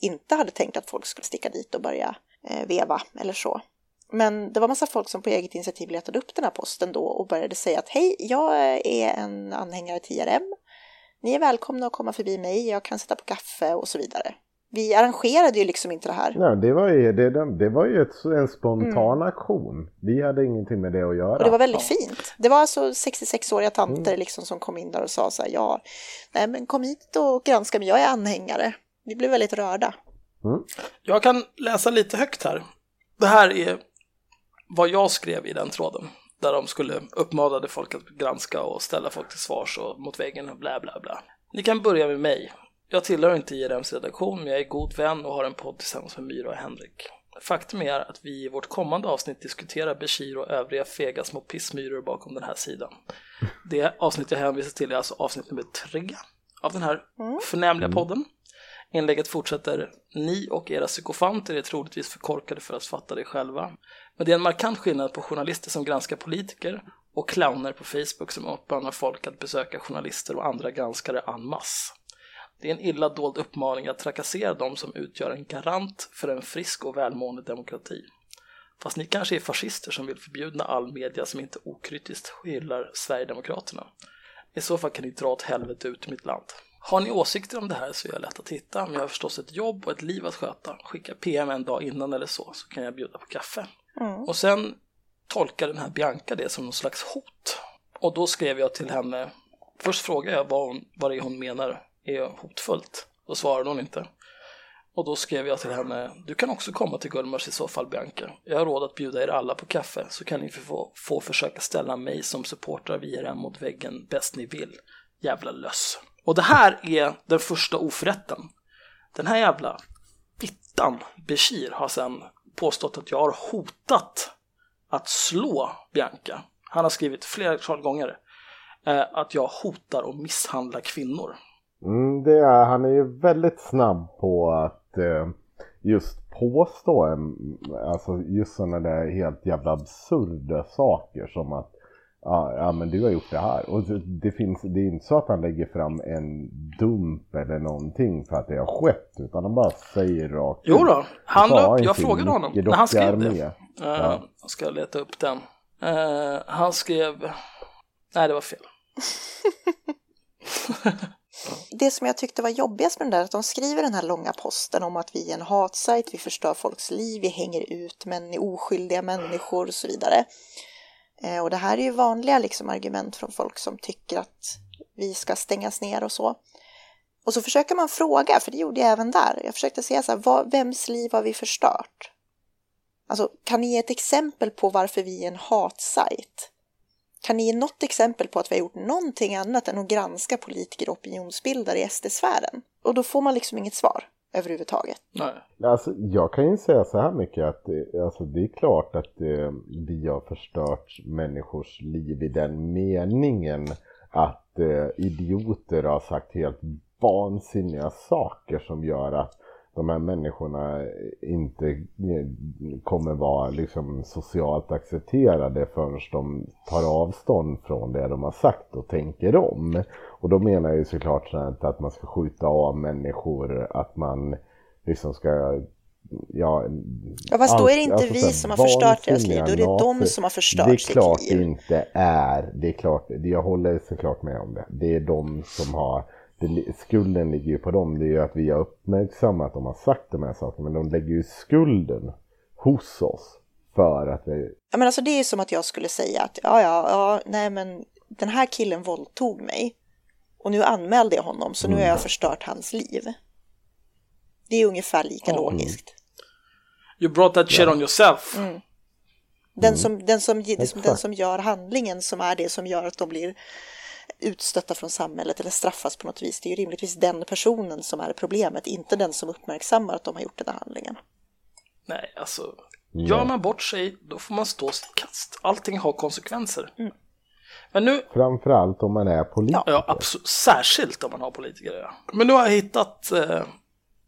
inte hade tänkt att folk skulle sticka dit och börja eh, veva eller så. Men det var massa folk som på eget initiativ letade upp den här posten då och började säga att hej, jag är en anhängare till IRM. Ni är välkomna att komma förbi mig, jag kan sätta på kaffe och så vidare. Vi arrangerade ju liksom inte det här. Nej, det var ju, det, det var ju ett, en spontan mm. aktion. Vi hade ingenting med det att göra. Och det var väldigt ja. fint. Det var alltså 66-åriga tanter mm. liksom som kom in där och sa så här, ja, nej men kom hit och granska mig, jag är anhängare. Vi blev väldigt rörda. Mm. Jag kan läsa lite högt här. Det här är vad jag skrev i den tråden. Där de skulle uppmanade folk att granska och ställa folk till svars och mot väggen och bla bla bla. Ni kan börja med mig. Jag tillhör inte IRMs redaktion men jag är god vän och har en podd tillsammans med Myra och Henrik. Faktum är att vi i vårt kommande avsnitt diskuterar Bashir och övriga fega små pissmyror bakom den här sidan. Det avsnitt jag hänvisar till är alltså avsnitt nummer tre av den här mm. förnämliga podden. Inlägget fortsätter. Ni och era psykofanter är troligtvis för korkade för att fatta det själva. Men det är en markant skillnad på journalister som granskar politiker och clowner på Facebook som uppmanar folk att besöka journalister och andra granskare en masse. Det är en illa dold uppmaning att trakassera dem som utgör en garant för en frisk och välmående demokrati. Fast ni kanske är fascister som vill förbjuda all media som inte okritiskt hyllar Sverigedemokraterna. I så fall kan ni dra åt helvete ut i mitt land. Har ni åsikter om det här så är jag lätt att hitta, men jag har förstås ett jobb och ett liv att sköta. Skicka PM en dag innan eller så, så kan jag bjuda på kaffe. Mm. Och sen tolkar den här Bianca det som någon slags hot. Och då skrev jag till henne, först frågade jag vad, hon, vad det är hon menar är hotfullt. Då svarade hon inte. Och då skrev jag till henne, du kan också komma till Gullmars i så fall Bianca. Jag har råd att bjuda er alla på kaffe så kan ni få, få försöka ställa mig som supportrar vid IRM mot väggen bäst ni vill. Jävla löss. Och det här är den första oförrätten. Den här jävla fittan Bishir, har sen påstått att jag har hotat att slå Bianca. Han har skrivit flera gånger eh, att jag hotar att misshandla kvinnor. Mm, det är, han är ju väldigt snabb på att eh, just påstå en, alltså just sådana där helt jävla absurda saker som att ja, ja men du har gjort det här. Och det, finns, det är inte så att han lägger fram en dump eller någonting för att det har skett. Utan han bara säger rakt Jo då, han upp, jag frågade honom när han skrev det. Uh, ja. Jag ska leta upp den. Uh, han skrev, nej det var fel. det som jag tyckte var jobbigast med den där, att de skriver den här långa posten om att vi är en hatsajt, vi förstör folks liv, vi hänger ut men oskyldiga människor och så vidare. Eh, och det här är ju vanliga liksom argument från folk som tycker att vi ska stängas ner och så. Och så försöker man fråga, för det gjorde jag även där. Jag försökte säga så här, vad, vems liv har vi förstört? Alltså, kan ni ge ett exempel på varför vi är en hatsajt? Kan ni ge något exempel på att vi har gjort någonting annat än att granska politiker och opinionsbildare i SD-sfären? Och då får man liksom inget svar överhuvudtaget. Nej. Alltså, jag kan ju säga så här mycket att alltså, det är klart att eh, vi har förstört människors liv i den meningen att eh, idioter har sagt helt vansinniga saker som gör att de här människorna inte eh, kommer vara liksom socialt accepterade förrän de tar avstånd från det de har sagt och tänker om. Och då menar jag ju såklart inte att man ska skjuta av människor, att man liksom ska Ja, ja fast då är det inte alltså, vi som har förstört deras liv, då är det de som har förstört sitt liv. Det är klart det inte är, det är klart, jag håller såklart med om det. Det är de som har det, skulden ligger ju på dem. Det är ju att vi har uppmärksammat att de har sagt de här sakerna. Men de lägger ju skulden hos oss för att vi... Ja men alltså det är ju som att jag skulle säga att ja ja, ja nej men den här killen våldtog mig och nu anmälde jag honom så nu har jag förstört hans liv. Det är ungefär lika mm. logiskt. You brought that shit on yourself. Mm. Den, som, den, som, den som gör handlingen som är det som gör att de blir utstötta från samhället eller straffas på något vis. Det är ju rimligtvis den personen som är problemet, inte den som uppmärksammar att de har gjort den här handlingen. Nej, alltså gör man bort sig då får man stå sitt kast. Allting har konsekvenser. Mm. Men nu... Framförallt om man är politiker. Ja, absolut. Särskilt om man har politiker. Ja. Men nu har jag hittat eh,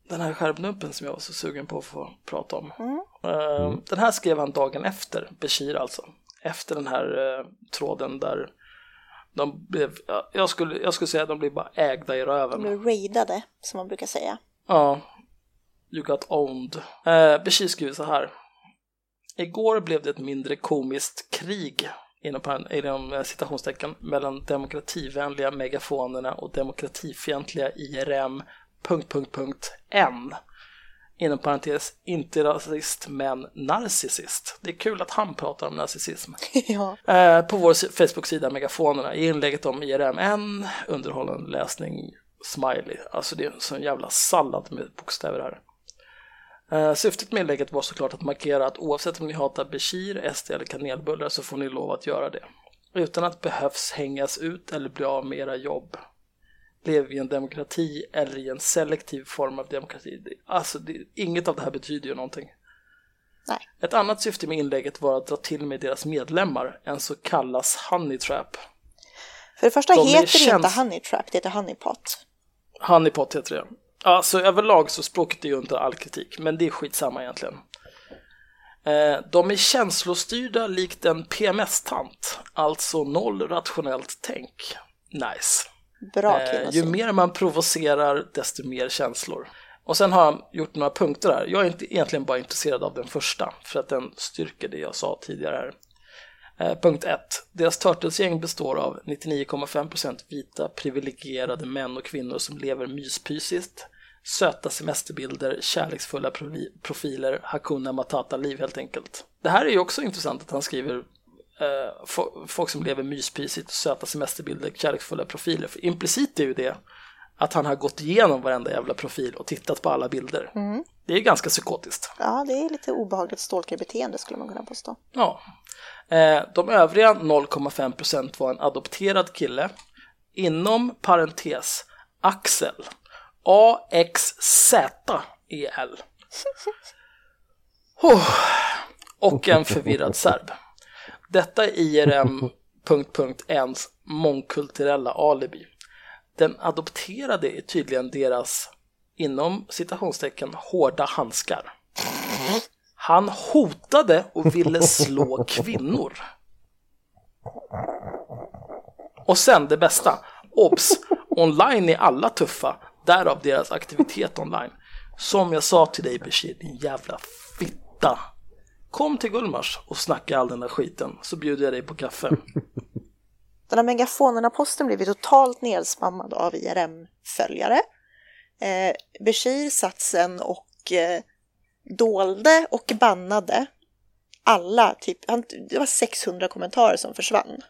den här skärpnumpen som jag var så sugen på att få prata om. Mm. Eh, mm. Den här skrev han dagen efter, Bashir alltså. Efter den här eh, tråden där de blev, jag skulle, jag skulle säga att de blev bara ägda i röven. De blev raidade, som man brukar säga. Ja, you got owned. Eh, Bashir skriver så här. Igår blev det ett mindre komiskt krig inom, inom eh, citationstecken mellan demokrativänliga megafonerna och demokratifientliga IRM punkt, punkt, punkt, N. Inom parentes, inte rasist men narcissist. Det är kul att han pratar om narcissism. ja. eh, på vår Facebook-sida Megafonerna i inlägget om IRM-N, underhållande läsning, smiley. Alltså det är en sån jävla sallad med bokstäver här. Uh, syftet med inlägget var såklart att markera att oavsett om ni hatar Bashir, SD eller kanelbullar så får ni lov att göra det. Utan att behövs hängas ut eller bli av med era jobb. Lever vi i en demokrati eller i en selektiv form av demokrati? Alltså, det, inget av det här betyder ju någonting. Nej. Ett annat syfte med inlägget var att dra till med deras medlemmar, en så kallas honey trap. För det första De heter det inte honey trap, det heter honeypot. Honeypot heter det. Alltså överlag så språket är ju inte all kritik, men det är skitsamma egentligen. Eh, de är känslostyrda likt en PMS-tant, alltså noll rationellt tänk. Nice. Bra eh, Ju mer man provocerar, desto mer känslor. Och sen har han gjort några punkter här. Jag är inte egentligen bara intresserad av den första, för att den styrker det jag sa tidigare här. Eh, punkt 1. Deras Turtles-gäng består av 99,5% vita privilegierade män och kvinnor som lever myspysiskt, söta semesterbilder, kärleksfulla profiler, Hakuna Matata-liv helt enkelt. Det här är ju också intressant att han skriver eh, folk som lever myspysigt, söta semesterbilder, kärleksfulla profiler. För implicit är ju det att han har gått igenom varenda jävla profil och tittat på alla bilder. Mm. Det är ganska psykotiskt. Ja, det är lite obehagligt stalkerbeteende skulle man kunna påstå. Ja. Eh, de övriga 0,5% var en adopterad kille. Inom parentes Axel. A-X-Z-E-L. Oh. Och en förvirrad serb. Detta är IRM... ens mångkulturella alibi. Den adopterade är tydligen deras, inom citationstecken, hårda handskar. Han hotade och ville slå kvinnor. Och sen det bästa, obs! Online är alla tuffa, därav deras aktivitet online. Som jag sa till dig Bashir, din jävla fitta. Kom till Gullmars och snacka all den där skiten så bjuder jag dig på kaffe. Den här megafonerna-posten blev totalt nedspammad av IRM-följare. Eh, Bashir satt sen och eh, dolde och bannade alla, typ, han, det var 600 kommentarer som försvann.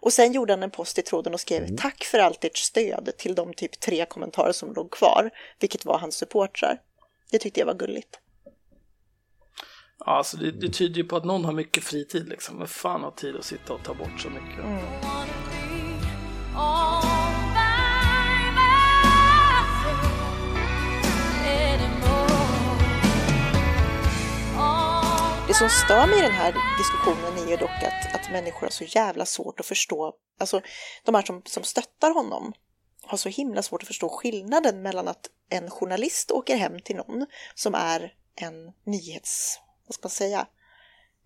Och sen gjorde han en post i tråden och skrev mm. tack för allt ert stöd till de typ tre kommentarer som låg kvar, vilket var hans supportrar. Det tyckte jag var gulligt. Ja, alltså det, det tyder ju på att någon har mycket fritid liksom. Vem fan har tid att sitta och ta bort så mycket? Mm. Som stör mig i den här diskussionen är ju dock att, att människor har så jävla svårt att förstå, alltså de här som, som stöttar honom har så himla svårt att förstå skillnaden mellan att en journalist åker hem till någon som är en nyhets, vad ska man säga,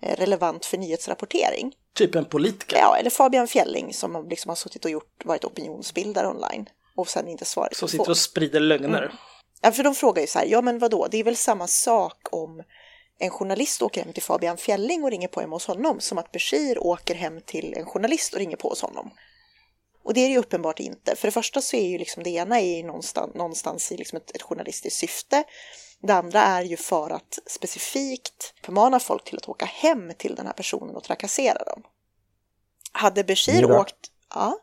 eh, relevant för nyhetsrapportering. Typ en politiker? Ja, eller Fabian Fjälling som liksom har suttit och gjort, varit opinionsbildare online och sen inte svarat. Som sitter och sprider lögner? Mm. Ja, för de frågar ju så här, ja men vadå, det är väl samma sak om en journalist åker hem till Fabian Fjälling och ringer på hemma hos honom som att Bashir åker hem till en journalist och ringer på hos honom. Och det är det ju uppenbart inte. För det första så är ju liksom det ena är ju någonstans, någonstans i liksom ett, ett journalistiskt syfte. Det andra är ju för att specifikt förmana folk till att åka hem till den här personen och trakassera dem. Hade Bashir, åkt, Ja.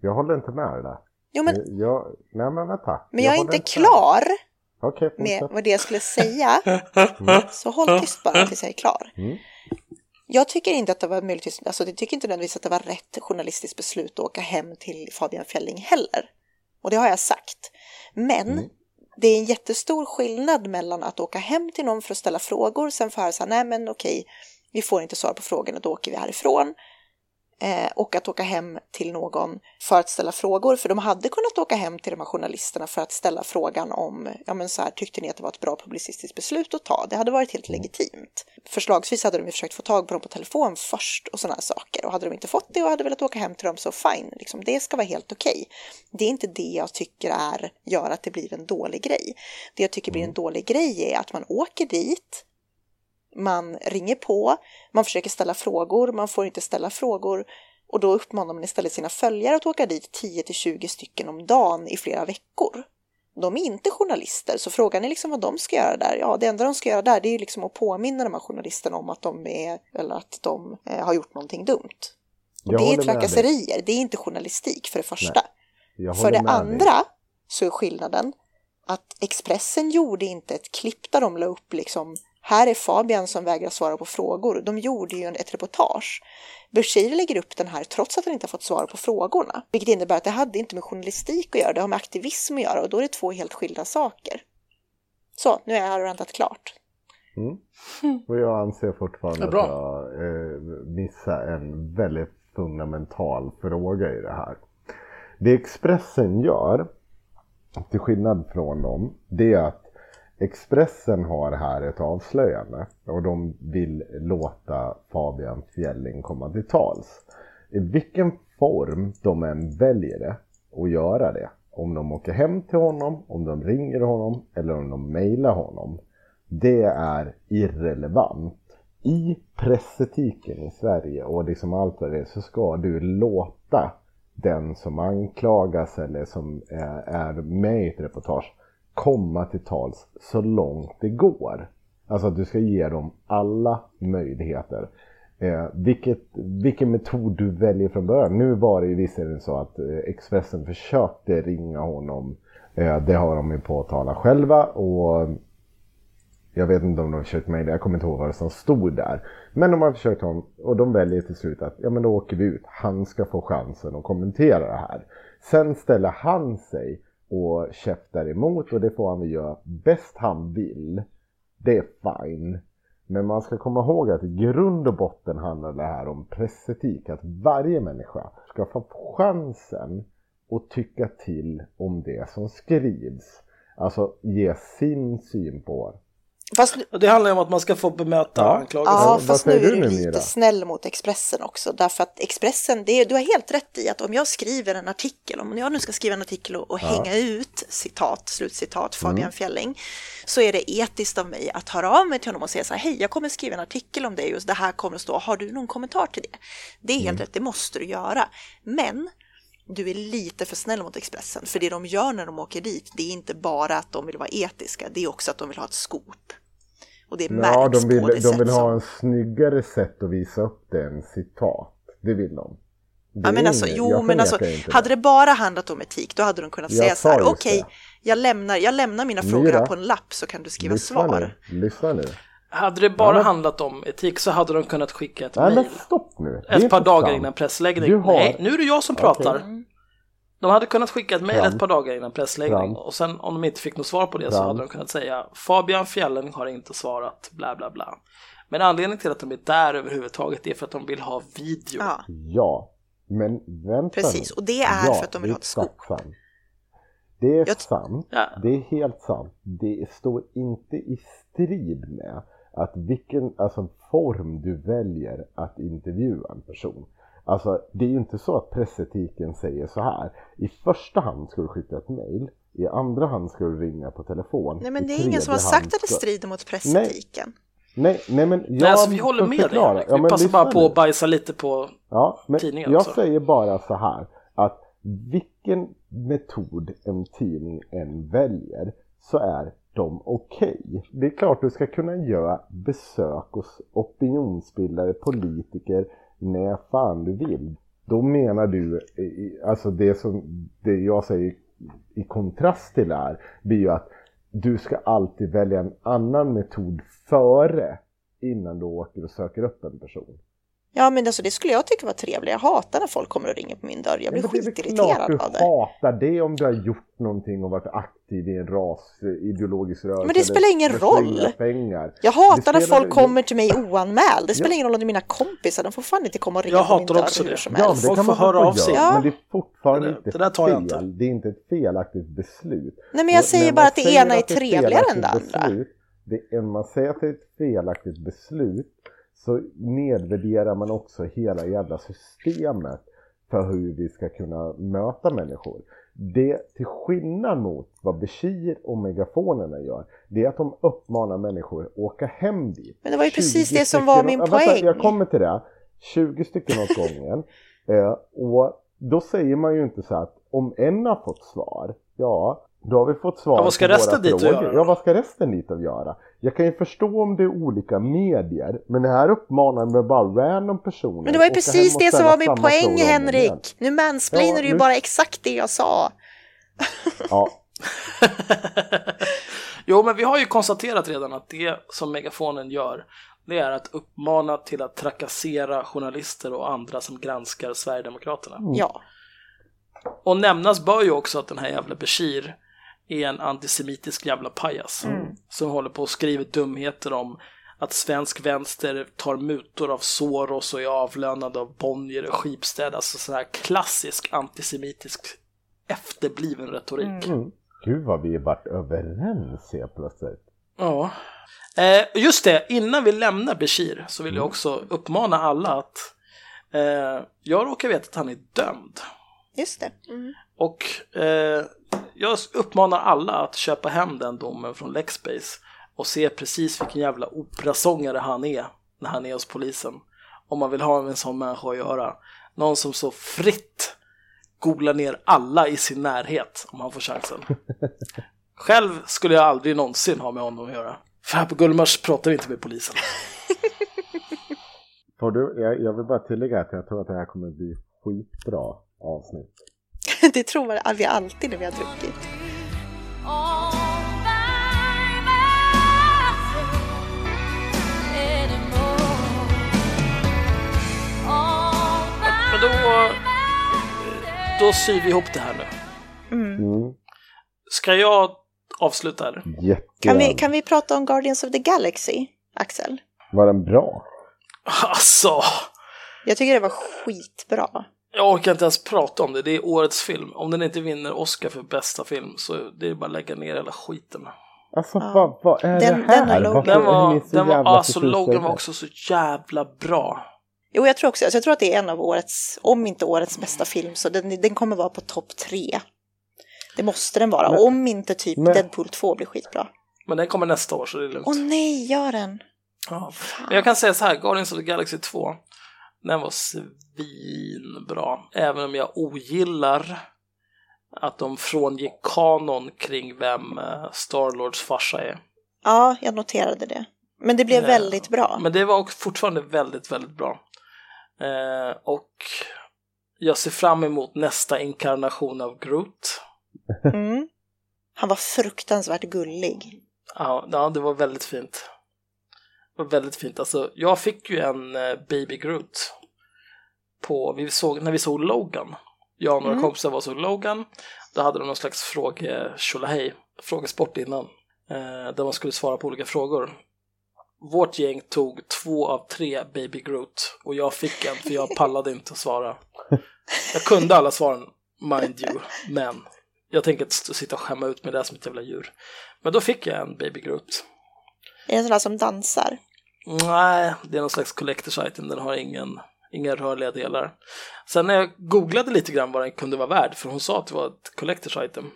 Jag håller inte med dig där. Jo, men... Jag, nej men vänta. Men jag, jag är inte klar okay, med vad det jag skulle säga. Mm. Så håll tyst bara tills jag är klar. Mm. Jag tycker inte att det var möjligtvis, alltså jag tycker inte nödvändigtvis att det var rätt journalistiskt beslut att åka hem till Fabian Fälling heller. Och det har jag sagt. Men mm. det är en jättestor skillnad mellan att åka hem till någon för att ställa frågor, sen får jag säga nej men okej, vi får inte svar på frågorna, då åker vi härifrån. Eh, och att åka hem till någon för att ställa frågor. För de hade kunnat åka hem till de här journalisterna för att ställa frågan om, ja men så här, tyckte ni att det var ett bra publicistiskt beslut att ta? Det hade varit helt mm. legitimt. Förslagsvis hade de ju försökt få tag på dem på telefon först och sådana saker. Och hade de inte fått det och hade velat åka hem till dem så fine, liksom, det ska vara helt okej. Okay. Det är inte det jag tycker är, gör att det blir en dålig grej. Det jag tycker blir en mm. dålig grej är att man åker dit, man ringer på, man försöker ställa frågor, man får inte ställa frågor och då uppmanar man istället sina följare att åka dit 10 till 20 stycken om dagen i flera veckor. De är inte journalister, så frågan är liksom vad de ska göra där. Ja, det enda de ska göra där det är liksom att påminna de här journalisterna om att de är, eller att de eh, har gjort någonting dumt. Det är trakasserier, det är inte journalistik för det första. För det andra dig. så är skillnaden att Expressen gjorde inte ett klipp där de la upp liksom här är Fabian som vägrar svara på frågor. De gjorde ju ett reportage. Bashir lägger upp den här trots att han inte har fått svar på frågorna. Vilket innebär att det hade inte med journalistik att göra, det har med aktivism att göra och då är det två helt skilda saker. Så, nu har jag rantat klart. Mm. Och jag anser fortfarande att jag eh, missar en väldigt fundamental fråga i det här. Det Expressen gör, till skillnad från dem, det är att Expressen har här ett avslöjande och de vill låta Fabian Fjälling komma till tals. I vilken form de än väljer det och göra det, om de åker hem till honom, om de ringer honom eller om de mejlar honom, det är irrelevant. I pressetiken i Sverige och liksom allt vad det är så ska du låta den som anklagas eller som är med i ett reportage komma till tals så långt det går. Alltså att du ska ge dem alla möjligheter. Eh, vilket, vilken metod du väljer från början. Nu var det ju visserligen så att eh, Expressen försökte ringa honom. Eh, det har de ju påtalat själva och jag vet inte om de har försökt mejla, jag kommer inte ihåg vad som stod där. Men de har försökt honom och de väljer till slut att ja men då åker vi ut. Han ska få chansen att kommentera det här. Sen ställer han sig och käftar emot och det får han väl göra bäst han vill. Det är fine. Men man ska komma ihåg att i grund och botten handlar det här om pressetik. Att varje människa ska få chansen att tycka till om det som skrivs. Alltså ge sin syn på Fast, det handlar ju om att man ska få bemöta ja. anklagelser. Ja, fast nu är du lite snäll mot Expressen också. Därför att Expressen, det är, du har helt rätt i att om jag skriver en artikel, om jag nu ska skriva en artikel och, och ja. hänga ut citat, slutcitat, Fabian mm. Fjälling, så är det etiskt av mig att höra av mig till honom och säga så här, hej, jag kommer skriva en artikel om det, just det här kommer att stå, har du någon kommentar till det? Det är helt mm. rätt, det måste du göra. Men du är lite för snäll mot Expressen, för det de gör när de åker dit, det är inte bara att de vill vara etiska, det är också att de vill ha ett skop. Och det märks ja, de vill, på det De vill ha en snyggare sätt att visa upp det än citat. Det vill de. Det ja, men alltså, jo, men alltså, hade det bara handlat om etik, då hade de kunnat jag säga så här, okej, okay, jag, lämnar, jag lämnar mina frågor på en lapp så kan du skriva lyssna svar. Nu, lyssna nu. Hade det bara ja, men... handlat om etik så hade de kunnat skicka ett mejl. Ett par dagar innan pressläggning. Har... Nej, nu är det jag som pratar. Okay. De hade kunnat skicka ett mejl ett par dagar innan pressläggning och sen om de inte fick något svar på det Fram. så hade de kunnat säga Fabian Fjällen har inte svarat bla bla bla. Men anledningen till att de är där överhuvudtaget är för att de vill ha video. Ja, ja. men vänta Precis, och det är ja, för att de vill ha ett. Sant. Det är Jag sant, ja. det är helt sant. Det står inte i strid med att vilken alltså, form du väljer att intervjua en person. Alltså det är ju inte så att pressetiken säger så här. I första hand ska du skicka ett mail. I andra hand ska du ringa på telefon. Nej men det är ingen som har sagt att det strider mot pressetiken. Nej, nej men jag nej, alltså, vi håller med förklara. dig. Vi ja, passar bara på att bajsa lite på ja, men tidningen. Jag också. säger bara så här att vilken metod en tidning än väljer så är de okej. Okay. Det är klart du ska kunna göra besök hos opinionsbildare, politiker, när fan du vill. då menar du, alltså det som det jag säger i kontrast till det här, blir ju att du ska alltid välja en annan metod före innan du åker och söker upp en person. Ja, men alltså, det skulle jag tycka var trevligt. Jag hatar när folk kommer och ringer på min dörr. Jag blir skitirriterad av det. du hatar det om du har gjort någonting och varit aktiv i en ras, ideologisk rörelse. Men det spelar ingen roll. Pengar. Jag hatar när folk kommer till mig oanmäld. Det spelar ja. ingen roll om det är mina kompisar. De får fan inte komma och ringa jag på min dörr också hur som helst. Ja, det folk får höra av sig. Ja. Men det är fortfarande det, inte det fel. Inte. Det är inte ett felaktigt beslut. Nej, men jag säger bara att det ena är trevligare än det andra. Beslut, det, man säger att det är ett felaktigt beslut så nedvärderar man också hela jävla systemet för hur vi ska kunna möta människor. Det till skillnad mot vad Bashir och megafonerna gör, det är att de uppmanar människor att åka hem dit. Men det var ju precis det som var min poäng. Vänta, jag kommer till det. 20 stycken åt gången. Eh, och då säger man ju inte så att om en har fått svar, ja, då har vi fått svar ja, vad ska resten dit frågor. göra? Ja, vad ska resten dit att göra? Jag kan ju förstå om det är olika medier, men det här uppmanar med bara random personer. Men det var ju precis det som var min poäng, Henrik. Nu mansplainar ja, du ju nu... bara exakt det jag sa. Ja. jo, men vi har ju konstaterat redan att det som megafonen gör, det är att uppmana till att trakassera journalister och andra som granskar Sverigedemokraterna. Mm. Ja. Och nämnas bör ju också att den här jävla Bashir är en antisemitisk jävla pajas mm. som håller på och skriver dumheter om att svensk vänster tar mutor av Soros och är avlönad av Bonnier och Schibsted, alltså sån här klassisk antisemitisk efterbliven retorik. Mm. Gud vad vi varit överens helt plötsligt. Ja. Eh, just det, innan vi lämnar Bashir så vill jag mm. också uppmana alla att eh, jag råkar veta att han är dömd. Just det. Mm. Och eh, jag uppmanar alla att köpa hem den domen från Lexbase och se precis vilken jävla operasångare han är när han är hos polisen. Om man vill ha med en sån människa att göra. Någon som så fritt googlar ner alla i sin närhet om han får chansen. Själv skulle jag aldrig någonsin ha med honom att göra. För här på Gullmars pratar vi inte med polisen. Får du, jag, jag vill bara tillägga att jag tror att det här kommer bli skitbra avsnitt. det tror vi alltid när vi har druckit. Men då, då syr vi ihop det här nu. Mm. Mm. Ska jag avsluta eller? Kan vi, kan vi prata om Guardians of the Galaxy, Axel? Var den bra? Alltså! Jag tycker det var skitbra. Jag orkar inte ens prata om det, det är årets film. Om den inte vinner Oscar för bästa film så det är bara att lägga ner hela skiten. Alltså ja. vad, vad är den, det här? Den, Logan. den var, den var alltså Logan var också så jävla bra. Jo, jag tror också, alltså, jag tror att det är en av årets, om inte årets bästa film, så den, den kommer vara på topp tre. Det måste den vara, men, om inte typ men, Deadpool 2 blir skitbra. Men den kommer nästa år så det är lugnt. Åh nej, gör den! Ja. Men jag kan säga så här, Guardians of the Galaxy 2, den var svinbra. Även om jag ogillar att de frångick kanon kring vem eh, Starlords farsa är. Ja, jag noterade det. Men det blev eh, väldigt bra. Men det var fortfarande väldigt, väldigt bra. Eh, och jag ser fram emot nästa inkarnation av Groot. Mm. Han var fruktansvärt gullig. Ja, ja, det var väldigt fint. Det var väldigt fint. Alltså, jag fick ju en eh, Baby Groot på, vi såg, när vi såg Logan. Jag och några mm. kompisar var och såg Logan. Då hade de någon slags fråge, frågesport innan. Eh, där man skulle svara på olika frågor. Vårt gäng tog två av tre Baby Groot och jag fick en för jag pallade inte att svara. Jag kunde alla svaren, mind you, men jag tänker inte sitta och skämma ut mig där som ett jävla djur. Men då fick jag en Baby Groot. Är det en sån där som dansar? Nej, det är någon slags collector's item, den har ingen, inga rörliga delar. Sen när jag googlade lite grann vad den kunde vara värd, för hon sa att det var ett collector's item,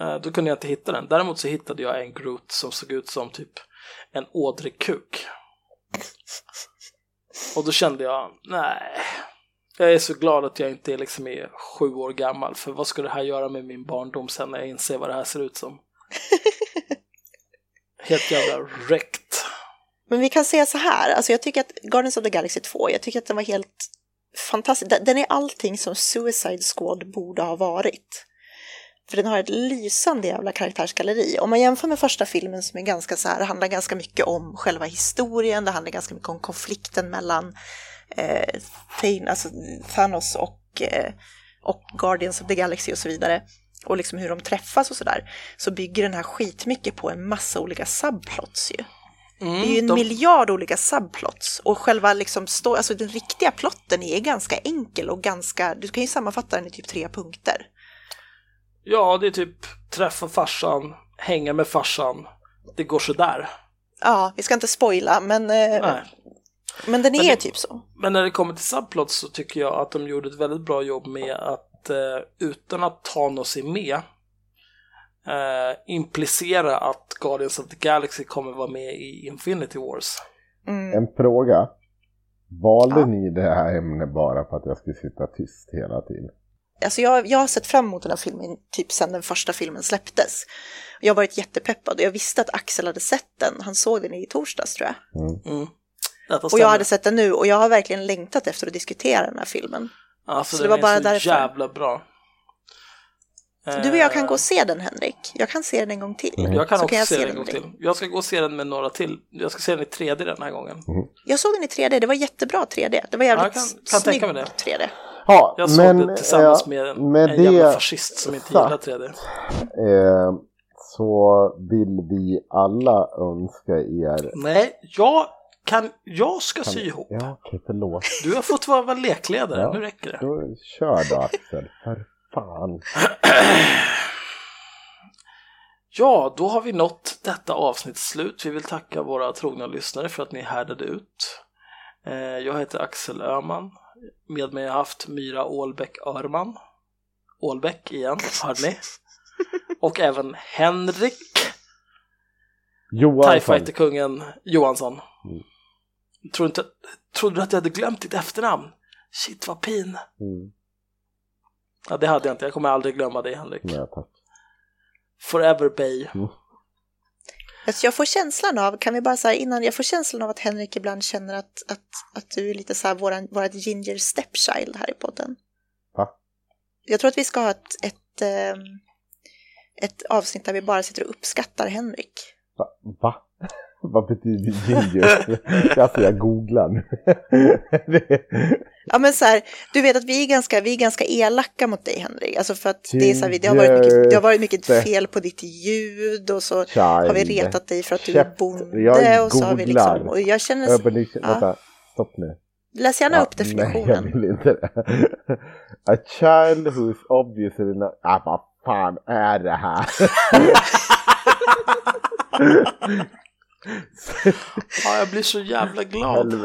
eh, då kunde jag inte hitta den. Däremot så hittade jag en Groot som såg ut som typ en ådrig kuk. Och då kände jag, nej, jag är så glad att jag inte liksom är sju år gammal, för vad ska det här göra med min barndom sen när jag inser vad det här ser ut som? Helt jävla räckt. Men vi kan säga så här, alltså jag tycker att Guardians of the Galaxy 2, jag tycker att den var helt fantastisk. Den är allting som Suicide Squad borde ha varit. För den har ett lysande jävla karaktärsgalleri. Om man jämför med första filmen som är ganska så här, handlar ganska mycket om själva historien, det handlar ganska mycket om konflikten mellan eh, alltså Thanos och, eh, och Guardians of the Galaxy och så vidare. Och liksom hur de träffas och sådär. Så bygger den här skitmycket på en massa olika subplots ju. Mm, det är ju en de... miljard olika subplots och själva liksom stå, alltså den riktiga plotten är ganska enkel och ganska, du kan ju sammanfatta den i typ tre punkter. Ja, det är typ träffa farsan, hänga med farsan, det går sådär. Ja, vi ska inte spoila, men, eh, men den är men det, typ så. Men när det kommer till subplots så tycker jag att de gjorde ett väldigt bra jobb med att eh, utan att Thanos är med eh, implicera att Guardians of the Galaxy kommer vara med i Infinity Wars. Mm. En fråga. Valde ja. ni det här ämnet bara för att jag skulle sitta tyst hela tiden? Alltså jag, jag har sett fram emot den här filmen typ sedan den första filmen släpptes. Jag har varit jättepeppad och jag visste att Axel hade sett den. Han såg den i torsdags tror jag. Mm. Mm. Och jag hade sett den nu och jag har verkligen längtat efter att diskutera den här filmen. Ja, för så det var bara så därför. jävla bra. Du och jag kan gå och se den Henrik. Jag kan se den en gång till. Mm. Jag kan så också kan jag se den en gång till. Jag ska gå och se den med några till. Jag ska se den i 3D den här gången. Mm. Jag såg den i 3D, det var jättebra 3D. Det var jävligt ja, kan, kan tänka mig det. 3D. Ja, jag såg men, det tillsammans ja, med, med en det jävla fascist som inte gillar 3D. Eh, så vill vi alla önska er... Nej, jag kan, jag ska kan, sy ihop. Ja, okej, förlåt. Du har fått vara lekledare, ja, nu räcker det. Då, kör då Axel, för fan. Ja, då har vi nått detta avsnitts slut. Vi vill tacka våra trogna lyssnare för att ni härdade ut. Eh, jag heter Axel Öhman. Med mig har jag haft Myra Ålbäck Örman. Ålbäck igen, hörde ni? Och även Henrik TIE Johansson. Mm. Tror inte, trodde du att jag hade glömt ditt efternamn? Shit vad pin. Mm. Ja, det hade jag inte. Jag kommer aldrig glömma dig Henrik. Nej, tack. Forever Bay. Mm. Alltså jag får känslan av, kan vi bara säga innan, jag får känslan av att Henrik ibland känner att, att, att du är lite så här våran, vårat ginger stepchild här i podden. Va? Jag tror att vi ska ha ett, ett, ehm, ett avsnitt där vi bara sitter och uppskattar Henrik. Va? Va? Vad betyder ginger? alltså jag googlar nu. ja men så här, du vet att vi är ganska, vi är ganska elaka mot dig Henrik. Alltså för att det, är så här, det, har varit mycket, det har varit mycket fel på ditt ljud och så Child. har vi retat dig för att du är bonde. Jag och så har vi liksom, och jag känner... Så, ja. Vänta, stopp nu. Läs gärna ja, upp definitionen. Nej, jag vill inte det. A child who's obviously not... Ah, vad fan är det här? ja, jag blir så jävla glad.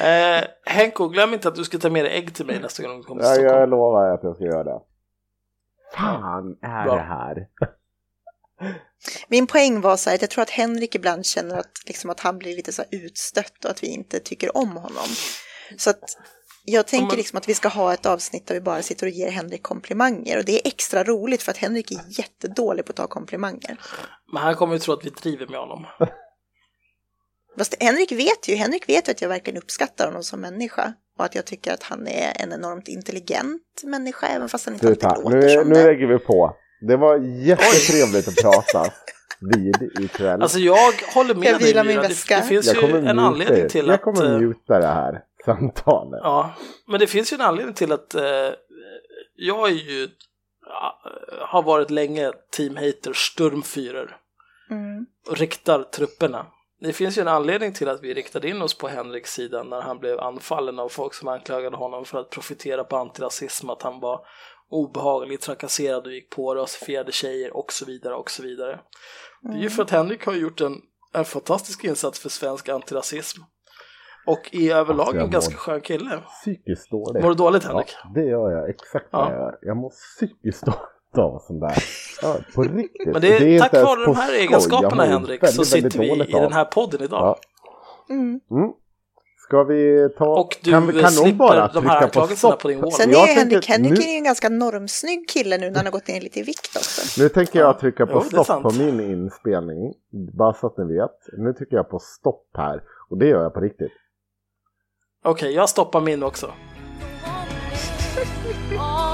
eh, Henko, glöm inte att du ska ta med dig ägg till mig nästa gång du kommer till ja, Stockholm. Jag lovar att jag ska göra det. Fan är Bra. det här? Min poäng var så här att jag tror att Henrik ibland känner att, liksom, att han blir lite så utstött och att vi inte tycker om honom. Så att jag tänker liksom att vi ska ha ett avsnitt där vi bara sitter och ger Henrik komplimanger och det är extra roligt för att Henrik är jättedålig på att ta komplimanger. Men han kommer ju tro att vi driver med honom. Fast Henrik vet ju, Henrik vet ju att jag verkligen uppskattar honom som människa och att jag tycker att han är en enormt intelligent människa även fast han inte alltid låter nu, som nu det. Nu lägger vi på. Det var jättetrevligt att prata vid ikväll. Alltså jag håller med jag dig min väska. Det, det finns ju en anledning till jag att... Jag kommer muta det här samtalet. Ja, men det finns ju en anledning till att eh, jag är ju, har varit länge team hater Sturmfyrer mm. och riktar trupperna. Det finns ju en anledning till att vi riktade in oss på Henriks sida när han blev anfallen av folk som anklagade honom för att profitera på antirasism, att han var obehaglig, trakasserad och gick på rasifierade tjejer och så vidare och så vidare. Mm. Det är ju mm. för att Henrik har gjort en, en fantastisk insats för svensk antirasism och är överlag alltså, en ganska skön kille. Psykiskt dålig. Mår du dåligt Henrik? Ja, det gör jag. Exakt ja. jag gör. Jag mår psykiskt dåligt av sånt där. Ja, på riktigt. Men det är, det är tack vare de här egenskaperna Henrik väldigt, så sitter vi i den här podden idag. Ja. Mm. Mm. Ska vi ta... Och du kan, kan slipper bara de här anklagelserna på, på din wall. Sen är Henrik, Henrik nu... är ju en ganska normsnygg kille nu när han har gått ner lite i vikt också. Nu tänker jag trycka på jo, stopp på min inspelning. Bara så att ni vet. Nu trycker jag på stopp här. Och det gör jag på riktigt. Okej, okay, jag stoppar min också.